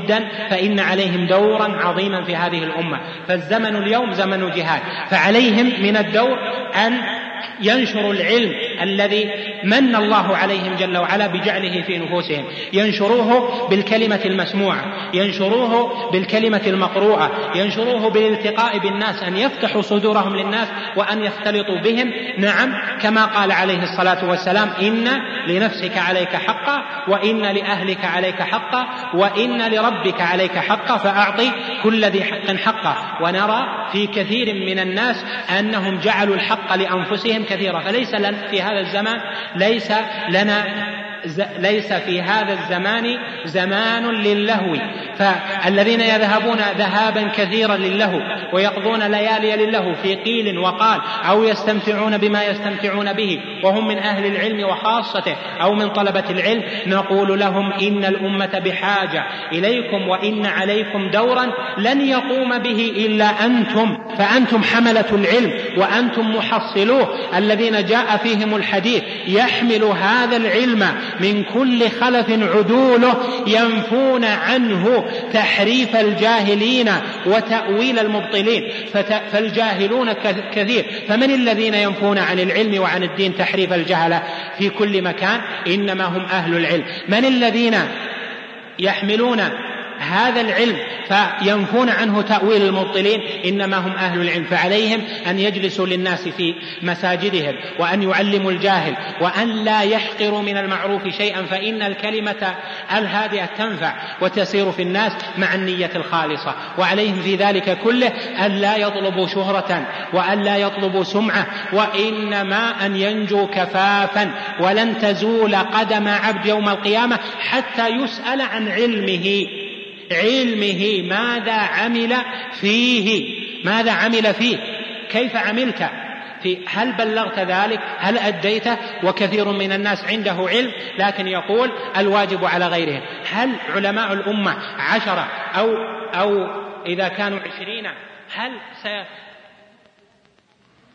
فإن عليهم دورا عظيما في هذه الأمة. فالزمن اليوم زمن جهاد فعليهم من الدور أن ينشروا العلم الذي من الله عليهم جل وعلا بجعله في نفوسهم. ينشروه بالكلمة المسموعة ينشروه بالكلمة المقروءة ينشروه بالالتقاء بالناس أن يفتحوا صدورهم للناس وأن يختلطوا بهم. نعم كما قال عليه الصلاة والسلام إن لنفسك عليك حقا وإن لأهلك عليك حقا وإن لربك عليك حقا فأعطي كل ذي حق حقه. ونرى في كثير من الناس أنهم جعلوا الحق لأنفسهم كثيرا فليس لنا في هذا الزمان ليس لنا ليس في هذا الزمان زمان للهو. فالذين يذهبون ذهابا كثيرا للهو ويقضون ليالي للهو في قيل وقال أو يستمتعون بما يستمتعون به وهم من أهل العلم وخاصته أو من طلبة العلم نقول لهم إن الأمة بحاجة إليكم وإن عليكم دورا لن يقوم به إلا أنتم. فأنتم حملة العلم وأنتم محصلوه. الذين جاء فيهم الحديث يحمل هذا العلم من كل خلف عدوله ينفون عنه تحريف الجاهلين وتأويل المبطلين. فالجاهلون كثير. فمن الذين ينفون عن العلم وعن الدين تحريف الجهلة في كل مكان؟ إنما هم أهل العلم. من الذين يحملون هذا العلم فينفون عنه تأويل المبطلين إنما هم أهل العلم فعليهم أن يجلسوا للناس في مساجدهم وأن يعلموا الجاهل وأن لا يحقروا من المعروف شيئا فإن الكلمة الهادئة تنفع وتسير في الناس مع النية الخالصة. وعليهم في ذلك كله أن لا يطلبوا شهرة وأن لا يطلبوا سمعة وإنما أن ينجوا كفافا ولن تزول قدم عبد يوم القيامة حتى يسأل عن علمه. علمه ماذا عمل فيه؟ ماذا عمل فيه؟ كيف عملت؟ في هل بلغت ذلك؟ هل أديته؟ وكثير من الناس عنده علم لكن يقول الواجب على غيرهم. هل علماء الأمة عشرة أو أو إذا كانوا عشرين هل سي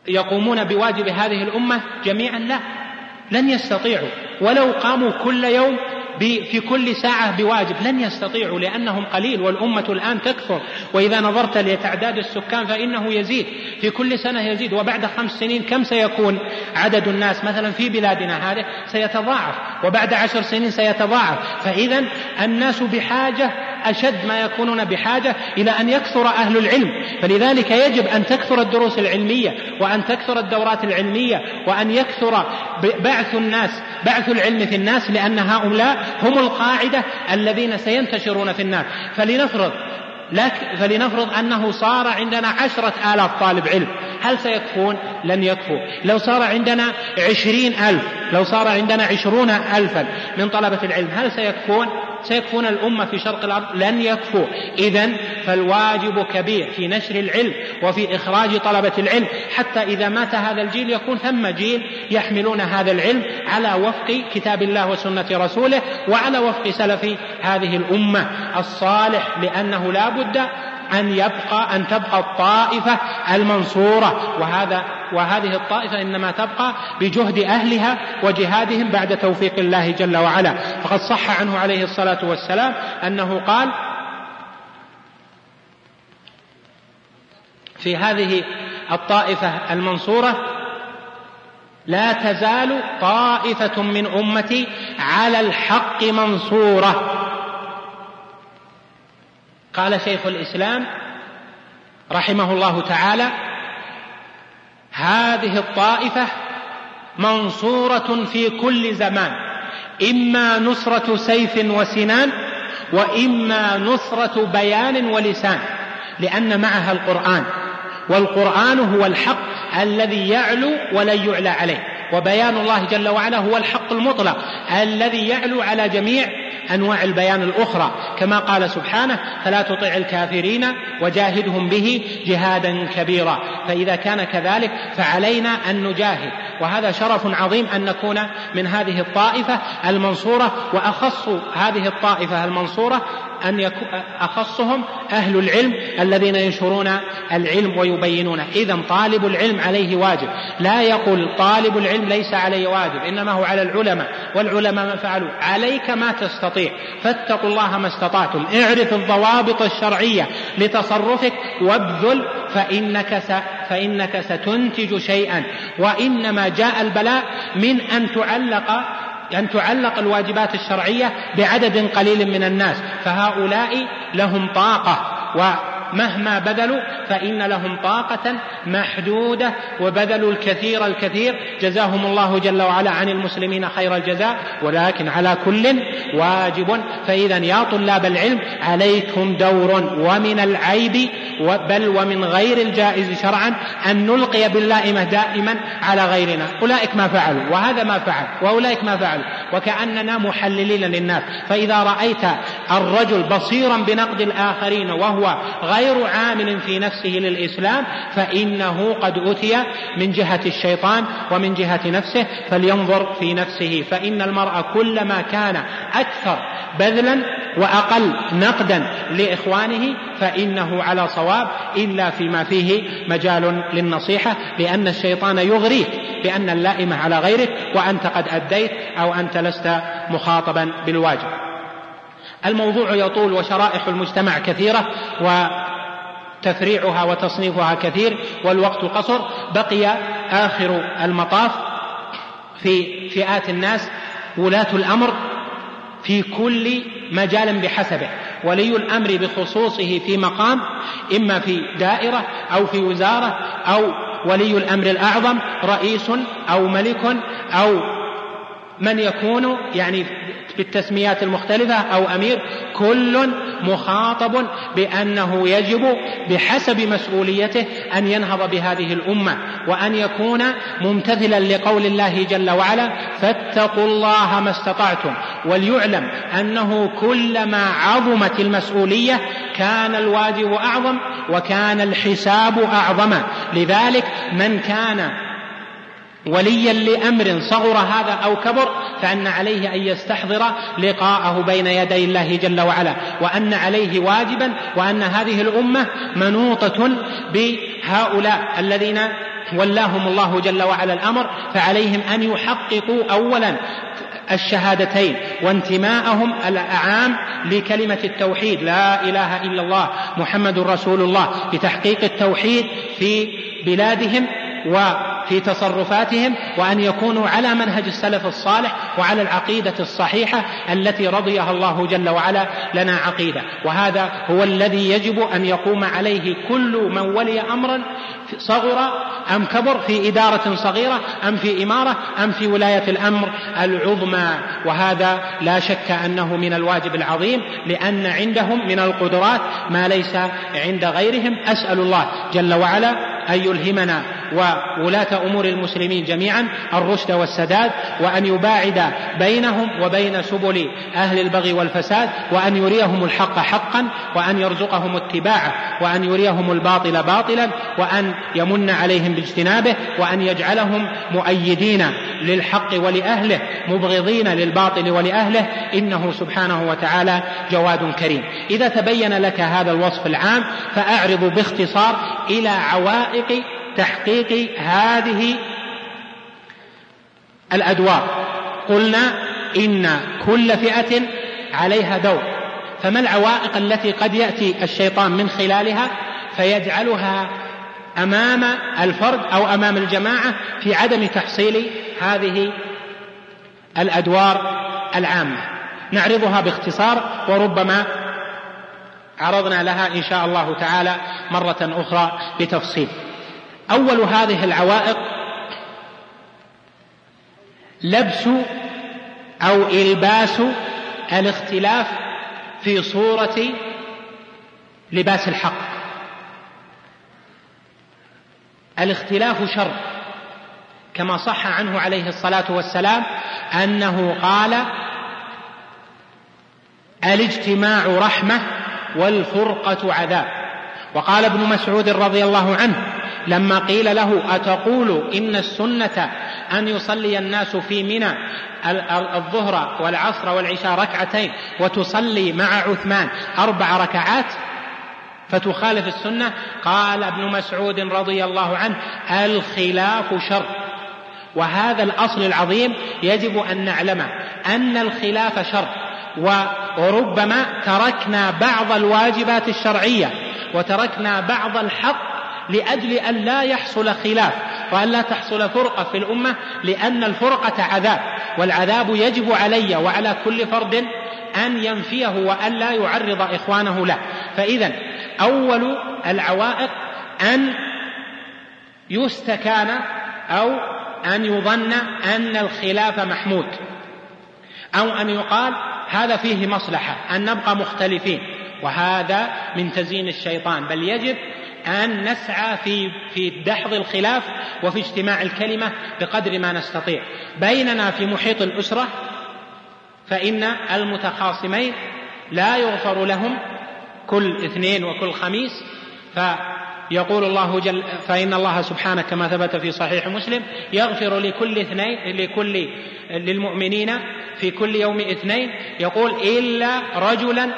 يقومون بواجب هذه الأمة؟ جميعا لا. لن يستطيعوا. ولو قاموا كل يوم في كل ساعة بواجب. لن يستطيعوا لأنهم قليل والأمة الآن تكثر. وإذا نظرت لتعداد السكان فإنه يزيد. في كل سنة يزيد. وبعد خمس سنين كم سيكون عدد الناس؟ مثلا في بلادنا هذه سيتضاعف. وبعد عشر سنين سيتضاعف. فإذا الناس بحاجة أشد ما يكونون بحاجة إلى أن يكثر أهل العلم. فلذلك يجب أن تكثر الدروس العلمية وأن تكثر الدورات العلمية وأن يكثر بعث الناس بعث العلم في الناس لأن هؤلاء هم القاعدة الذين سينتشرون في الناس فلنفرض لكن فلنفرض أنه صار عندنا عشرة آلاف طالب علم. هل سيكفون؟ لن يكفوا. لو صار عندنا عشرين ألف لو صار عندنا عشرون ألفا من طلبة العلم هل سيكفون؟ سيكفون الأمة في شرق الأرض؟ لن يكفوا. إذا فالواجب كبير في نشر العلم وفي إخراج طلبة العلم. حتى إذا مات هذا الجيل يكون ثم جيل يحملون هذا العلم على وفق كتاب الله وسنة رسوله وعلى وفق سلف هذه الأمة الصالح لأنه لا بد أن يبقى أن تبقى الطائفة المنصورة. وهذا وهذه الطائفة إنما تبقى بجهد أهلها وجهادهم بعد توفيق الله جل وعلا. فقد صح عنه عليه الصلاة والسلام أنه قال في هذه الطائفة المنصورة لا تزال طائفة من أمتي على الحق منصورة. قال شيخ الإسلام رحمه الله تعالى هذه الطائفة منصورة في كل زمان إما نصرة سيف وسنان وإما نصرة بيان ولسان لأن معها القرآن والقرآن هو الحق الذي يعلو ولن يعلى عليه وبيان الله جل وعلا هو الحق المطلق الذي يعلو على جميع أنواع البيان الأخرى. كما قال سبحانه فلا تطع الكافرين وجاهدهم به جهادا كبيرا. فإذا كان كذلك فعلينا أن نجاهد. وهذا شرف عظيم أن نكون من هذه الطائفة المنصورة وأخص هذه الطائفة المنصورة أن يكون أخصهم أهل العلم الذين ينشرون العلم ويبينونه إذا طالب العلم عليه واجب. لا يقول طالب العلم ليس عليه واجب إنما هو على العلماء والعلماء ما فعلوا. عليك ما تستطيع. فاتقوا الله ما استطعتم. اعرف الضوابط الشرعية لتصرفك وابذل فإنك. فإنك ستنتج شيئا. وإنما جاء البلاء من أن تعلق أن تعلق الواجبات الشرعية بعدد قليل من الناس فهؤلاء لهم طاقة ومهما بذلوا فإن لهم طاقة محدودة وبذلوا الكثير الكثير. جزاهم الله جل وعلا عن المسلمين خير الجزاء ولكن على كل واجب. فإذا يا طلاب العلم عليكم دور ومن العيب بل ومن غير الجائز شرعا أن نلقي باللائمة دائما على غيرنا. أولئك ما فعلوا وهذا ما فعل وأولئك ما فعلوا وكأننا محللين للناس. فإذا رأيت الرجل بصيرا بنقد الآخرين وهو غير عامل في نفسه للإسلام فإنه قد أتي من جهة الشيطان ومن جهة نفسه فلينظر في نفسه. فإن المرء كلما كان أكثر بذلا وأقل نقدا لإخوانه فإنه على صواب إلا فيما فيه مجال للنصيحة لأن الشيطان يغريك بأن اللائمة على غيرك وأنت قد أديت أو أنت لست مخاطبا بالواجب. الموضوع يطول وشرائح المجتمع كثيرة وتفريعها وتصنيفها كثير والوقت قصر بقي آخر المطاف في فئات الناس ولاة الأمر في كل مجال بحسبه. ولي الأمر بخصوصه في مقام إما في دائرة أو في وزارة أو ولي الأمر الأعظم رئيس أو ملك أو من يكون يعني بالتسميات المختلفة أو أمير كل مخاطب بأنه يجب بحسب مسؤوليته أن ينهض بهذه الأمة وأن يكون ممتثلا لقول الله جل وعلا فاتقوا الله ما استطعتم وليعلم أنه كلما عظمت المسؤولية كان الواجب أعظم وكان الحساب أعظم. لذلك من كان وليا لأمر صغر هذا أو كبر فأن عليه أن يستحضر لقاءه بين يدي الله جل وعلا وأن عليه واجبا وأن هذه الأمة منوطة بهؤلاء الذين ولاهم الله جل وعلا الأمر فعليهم أن يحققوا اولا الشهادتين وانتماءهم العام لكلمة التوحيد لا إله إلا الله محمد رسول الله بتحقيق التوحيد في بلادهم وفي تصرفاتهم وأن يكونوا على منهج السلف الصالح وعلى العقيدة الصحيحة التي رضيها الله جل وعلا لنا عقيدة. وهذا هو الذي يجب أن يقوم عليه كل من ولي أمرا صغر أم كبر في إدارة صغيرة أم في إمارة أم في ولاية الأمر العظمى. وهذا لا شك أنه من الواجب العظيم لأن عندهم من القدرات ما ليس عند غيرهم. أسأل الله جل وعلا أن يلهمنا وولاة أمور المسلمين جميعا الرشد والسداد وأن يباعد بينهم وبين سبل أهل البغي والفساد وأن يريهم الحق حقا وأن يرزقهم اتباعه وأن يريهم الباطل باطلا وأن يمن عليهم باجتنابه وأن يجعلهم مؤيدين للحق ولأهله مبغضين للباطل ولأهله. إنه سبحانه وتعالى جواد كريم. إذا تبين لك هذا الوصف العام فأعرض باختصار إلى عوائق تحقيق هذه الأدوار. قلنا إن كل فئة عليها دور. فما العوائق التي قد يأتي الشيطان من خلالها؟ فيجعلها أمام الفرد أو أمام الجماعة في عدم تحصيل هذه الأدوار العامة. نعرضها باختصار وربما عرضنا لها إن شاء الله تعالى مرة أخرى بتفصيل. أول هذه العوائق لبس أو إلباس الاختلاف في صورة لباس الحق. الاختلاف شر كما صح عنه عليه الصلاة والسلام أنه قال الاجتماع رحمة والفرقة عذاب. وقال ابن مسعود رضي الله عنه لما قيل له أتقول إن السنة أن يصلي الناس في منى الظهر والعصر والعشاء ركعتين وتصلي مع عثمان أربع ركعات فتخالف السنة قال ابن مسعود رضي الله عنه الخلاف شر. وهذا الأصل العظيم يجب أن نعلمه أن الخلاف شر. وربما تركنا بعض الواجبات الشرعية وتركنا بعض الحق لأجل أن لا يحصل خلاف وأن لا تحصل فرقة في الأمة لأن الفرقة عذاب والعذاب يجب علي وعلى كل فرد أن ينفيه وأن لا يعرض إخوانه له. فإذا أول العوائق أن يستكان أو أن يظن أن الخلاف محمود. أو أن يقال هذا فيه مصلحة أن نبقى مختلفين. وهذا من تزيين الشيطان. بل يجب أن نسعى في في دحض الخلاف وفي اجتماع الكلمة بقدر ما نستطيع. بيننا في محيط الأسرة فإن المتخاصمين لا يغفر لهم كل اثنين وكل خميس فيقول الله جل فإن الله سبحانه كما ثبت في صحيح مسلم يغفر لكل اثنين لكل للمؤمنين في كل يوم اثنين. يقول إلا رجلا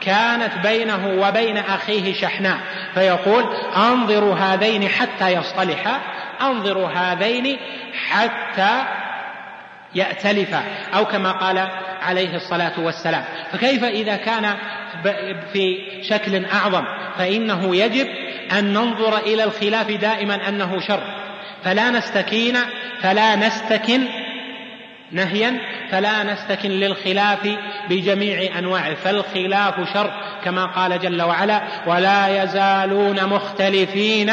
كانت بينه وبين أخيه شحناء. فيقول أنظروا هذين حتى يصطلحا أنظروا هذين حتى يأتلفا أو كما قال عليه الصلاة والسلام. فكيف إذا كان في شكل أعظم؟ فإنه يجب أن ننظر إلى الخلاف دائما أنه شر. فلا نستكين فلا نستكن نهيا فلا نستكن للخلاف بجميع أنواعه. فالخلاف شر كما قال جل وعلا ولا يزالون مختلفين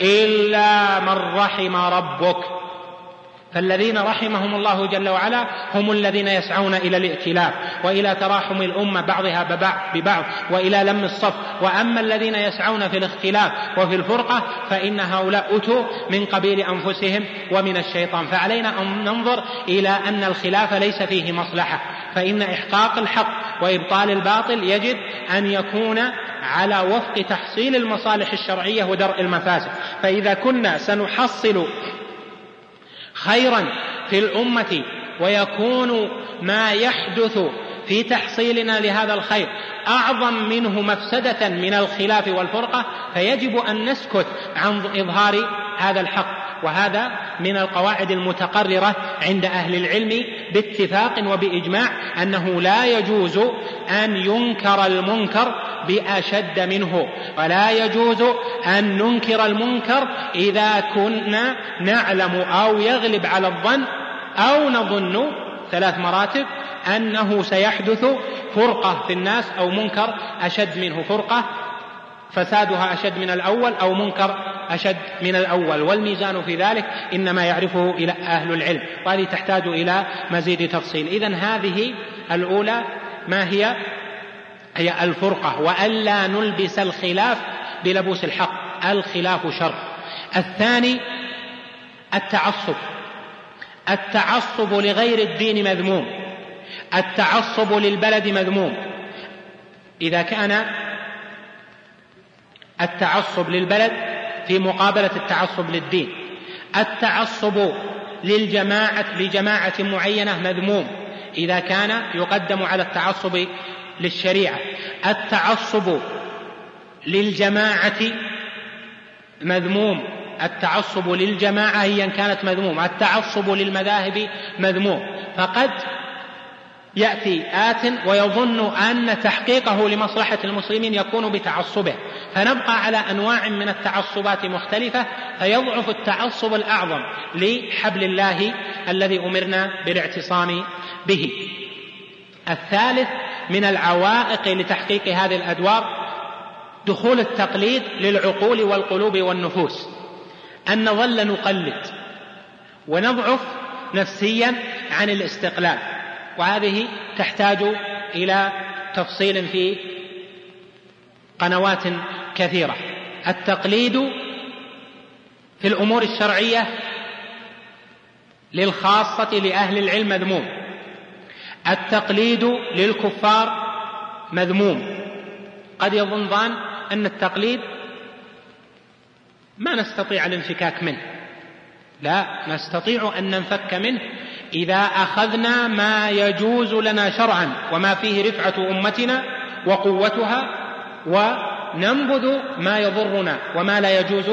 إلا من رحم ربك. فالذين رحمهم الله جل وعلا هم الذين يسعون إلى الائتلاف وإلى تراحم الأمة بعضها ببعض وإلى لم الصف. وأما الذين يسعون في الاختلاف وفي الفرقة فإن هؤلاء اتوا من قبيل أنفسهم ومن الشيطان. فعلينا أن ننظر إلى أن الخلاف ليس فيه مصلحة. فإن إحقاق الحق وإبطال الباطل يجب أن يكون على وفق تحصيل المصالح الشرعية ودرء المفاسد. فإذا كنا سنحصل خيرا في الأمة ويكون ما يحدث في تحصيلنا لهذا الخير أعظم منه مفسدة من الخلاف والفرقة فيجب أن نسكت عن إظهار هذا الحق. وهذا من القواعد المتقررة عند أهل العلم باتفاق وبإجماع أنه لا يجوز أن ينكر المنكر بأشد منه ولا يجوز أن ننكر المنكر إذا كنا نعلم أو يغلب على الظن أو نظن ثلاث مراتب أنه سيحدث فرقة في الناس أو منكر أشد منه فرقة فسادها أشد من الأول أو منكر أشد من الأول والميزان في ذلك إنما يعرفه إلى أهل العلم وهذه تحتاج إلى مزيد تفصيل. إذا هذه الأولى ما هي؟ هي الفرقة وألا نلبس الخلاف بلبوس الحق الخلاف شر. الثاني التعصب التعصب لغير الدين مذموم التعصب للبلد مذموم. إذا كان التعصب للبلد في مقابلة التعصب للدين. التعصب للجماعة لجماعة معينة مذموم إذا كان يقدم على التعصب للشريعة. التعصب للجماعة مذموم. التعصب للجماعة هي إن كانت مذموم. التعصب للمذاهب مذموم. فقد يأتي آت ويظن أن تحقيقه لمصلحة المسلمين يكون بتعصبه. فنبقى على أنواع من التعصبات مختلفة فيضعف التعصب الأعظم لحبل الله الذي أمرنا بالاعتصام به. الثالث من العوائق لتحقيق هذه الأدوار دخول التقليد للعقول والقلوب والنفوس. أن نظل نقلد ونضعف نفسيا عن الاستقلال. وهذه تحتاج إلى تفصيل في قنوات كثيرة. التقليد في الأمور الشرعية للخاصة لأهل العلم مذموم. التقليد للكفار مذموم. قد يظن ظان أن التقليد ما نستطيع الانفكاك منه. لا نستطيع أن ننفك منه. إذا أخذنا ما يجوز لنا شرعا وما فيه رفعة أمتنا وقوتها وننبذ ما يضرنا وما لا يجوز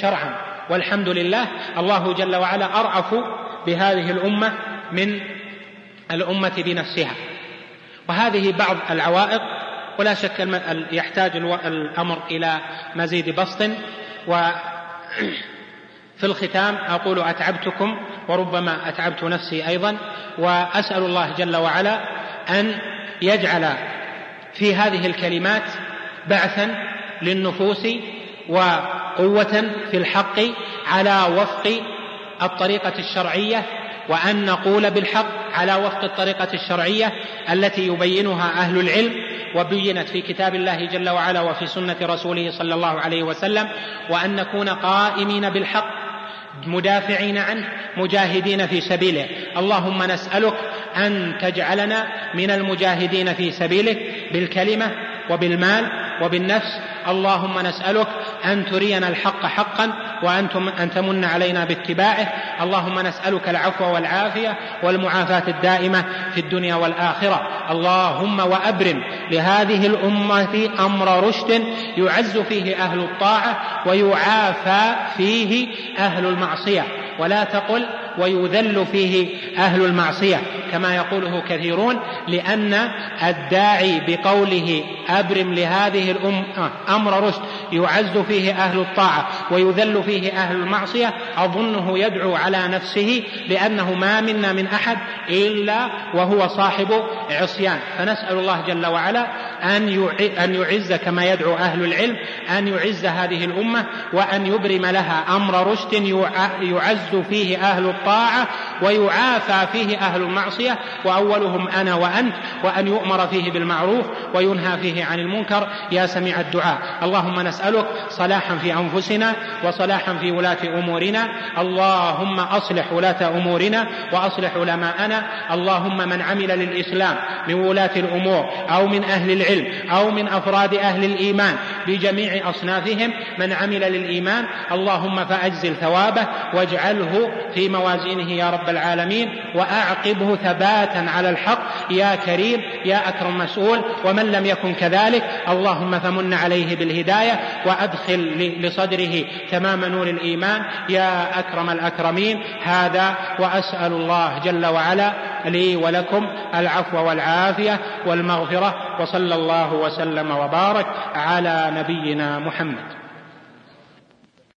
شرعا. والحمد لله الله جل وعلا أرأف بهذه الأمة من الأمة بنفسها. وهذه بعض العوائق ولا شك يحتاج الأمر إلى مزيد بسط. و في الختام أقول أتعبتكم وربما أتعبت نفسي أيضا وأسأل الله جل وعلا أن يجعل في هذه الكلمات بعثا للنفوس وقوة في الحق على وفق الطريقة الشرعية وأن نقول بالحق على وفق الطريقة الشرعية التي يبينها أهل العلم وبينت في كتاب الله جل وعلا وفي سنة رسوله صلى الله عليه وسلم وأن نكون قائمين بالحق مدافعين عنه مجاهدين في سبيله. اللهم نسألك أن تجعلنا من المجاهدين في سبيلك بالكلمة وبالمال وبالنفس. اللهم نسألك أن ترينا الحق حقا وأن أن تمن علينا باتباعه. اللهم نسألك العفو والعافية والمعافاة الدائمة في الدنيا والآخرة. اللهم وأبرم لهذه الأمة أمر رشد يعز فيه أهل الطاعة ويعافى فيه أهل المعصية. ولا تقل ويذل فيه أهل المعصية كما يقوله كثيرون لأن الداعي بقوله أبرم لهذه الأمة أمر رشد يعز فيه أهل الطاعة ويذل فيه أهل المعصية أظنه يدعو على نفسه لأنه ما منا من أحد إلا وهو صاحب عصيان. فنسأل الله جل وعلا أن يعز كما يدعو أهل العلم أن يعز هذه الأمة وأن يبرم لها أمر رشد يعز فيه أهل الطاعة ويعافى فيه أهل المعصية وأولهم أنا وأنت وأن يؤمر فيه بالمعروف وينهى فيه عن المنكر. يا سميع الدعاء اللهم نسألك صلاحا في أنفسنا وصلاحا في ولاة أمورنا. اللهم أصلح ولاة أمورنا وأصلح علماءنا. اللهم من عمل للإسلام من ولاة الأمور أو من أهل العلم أو من أفراد أهل الإيمان بجميع أصنافهم من عمل للإيمان. اللهم فأجزل ثوابه واجعله في موازينه يا رب العالمين وأعقبه ثباتا على الحق. يا كريم يا أكرم مسؤول ومن لم يكن كذلك اللهم فمن عليه بالهداية وأدخل لصدره تمام نور الإيمان. يا أكرم الأكرمين هذا وأسأل الله جل وعلا لي ولكم العفو والعافية والمغفرة وصلى الله وسلم وبارك على نبينا محمد.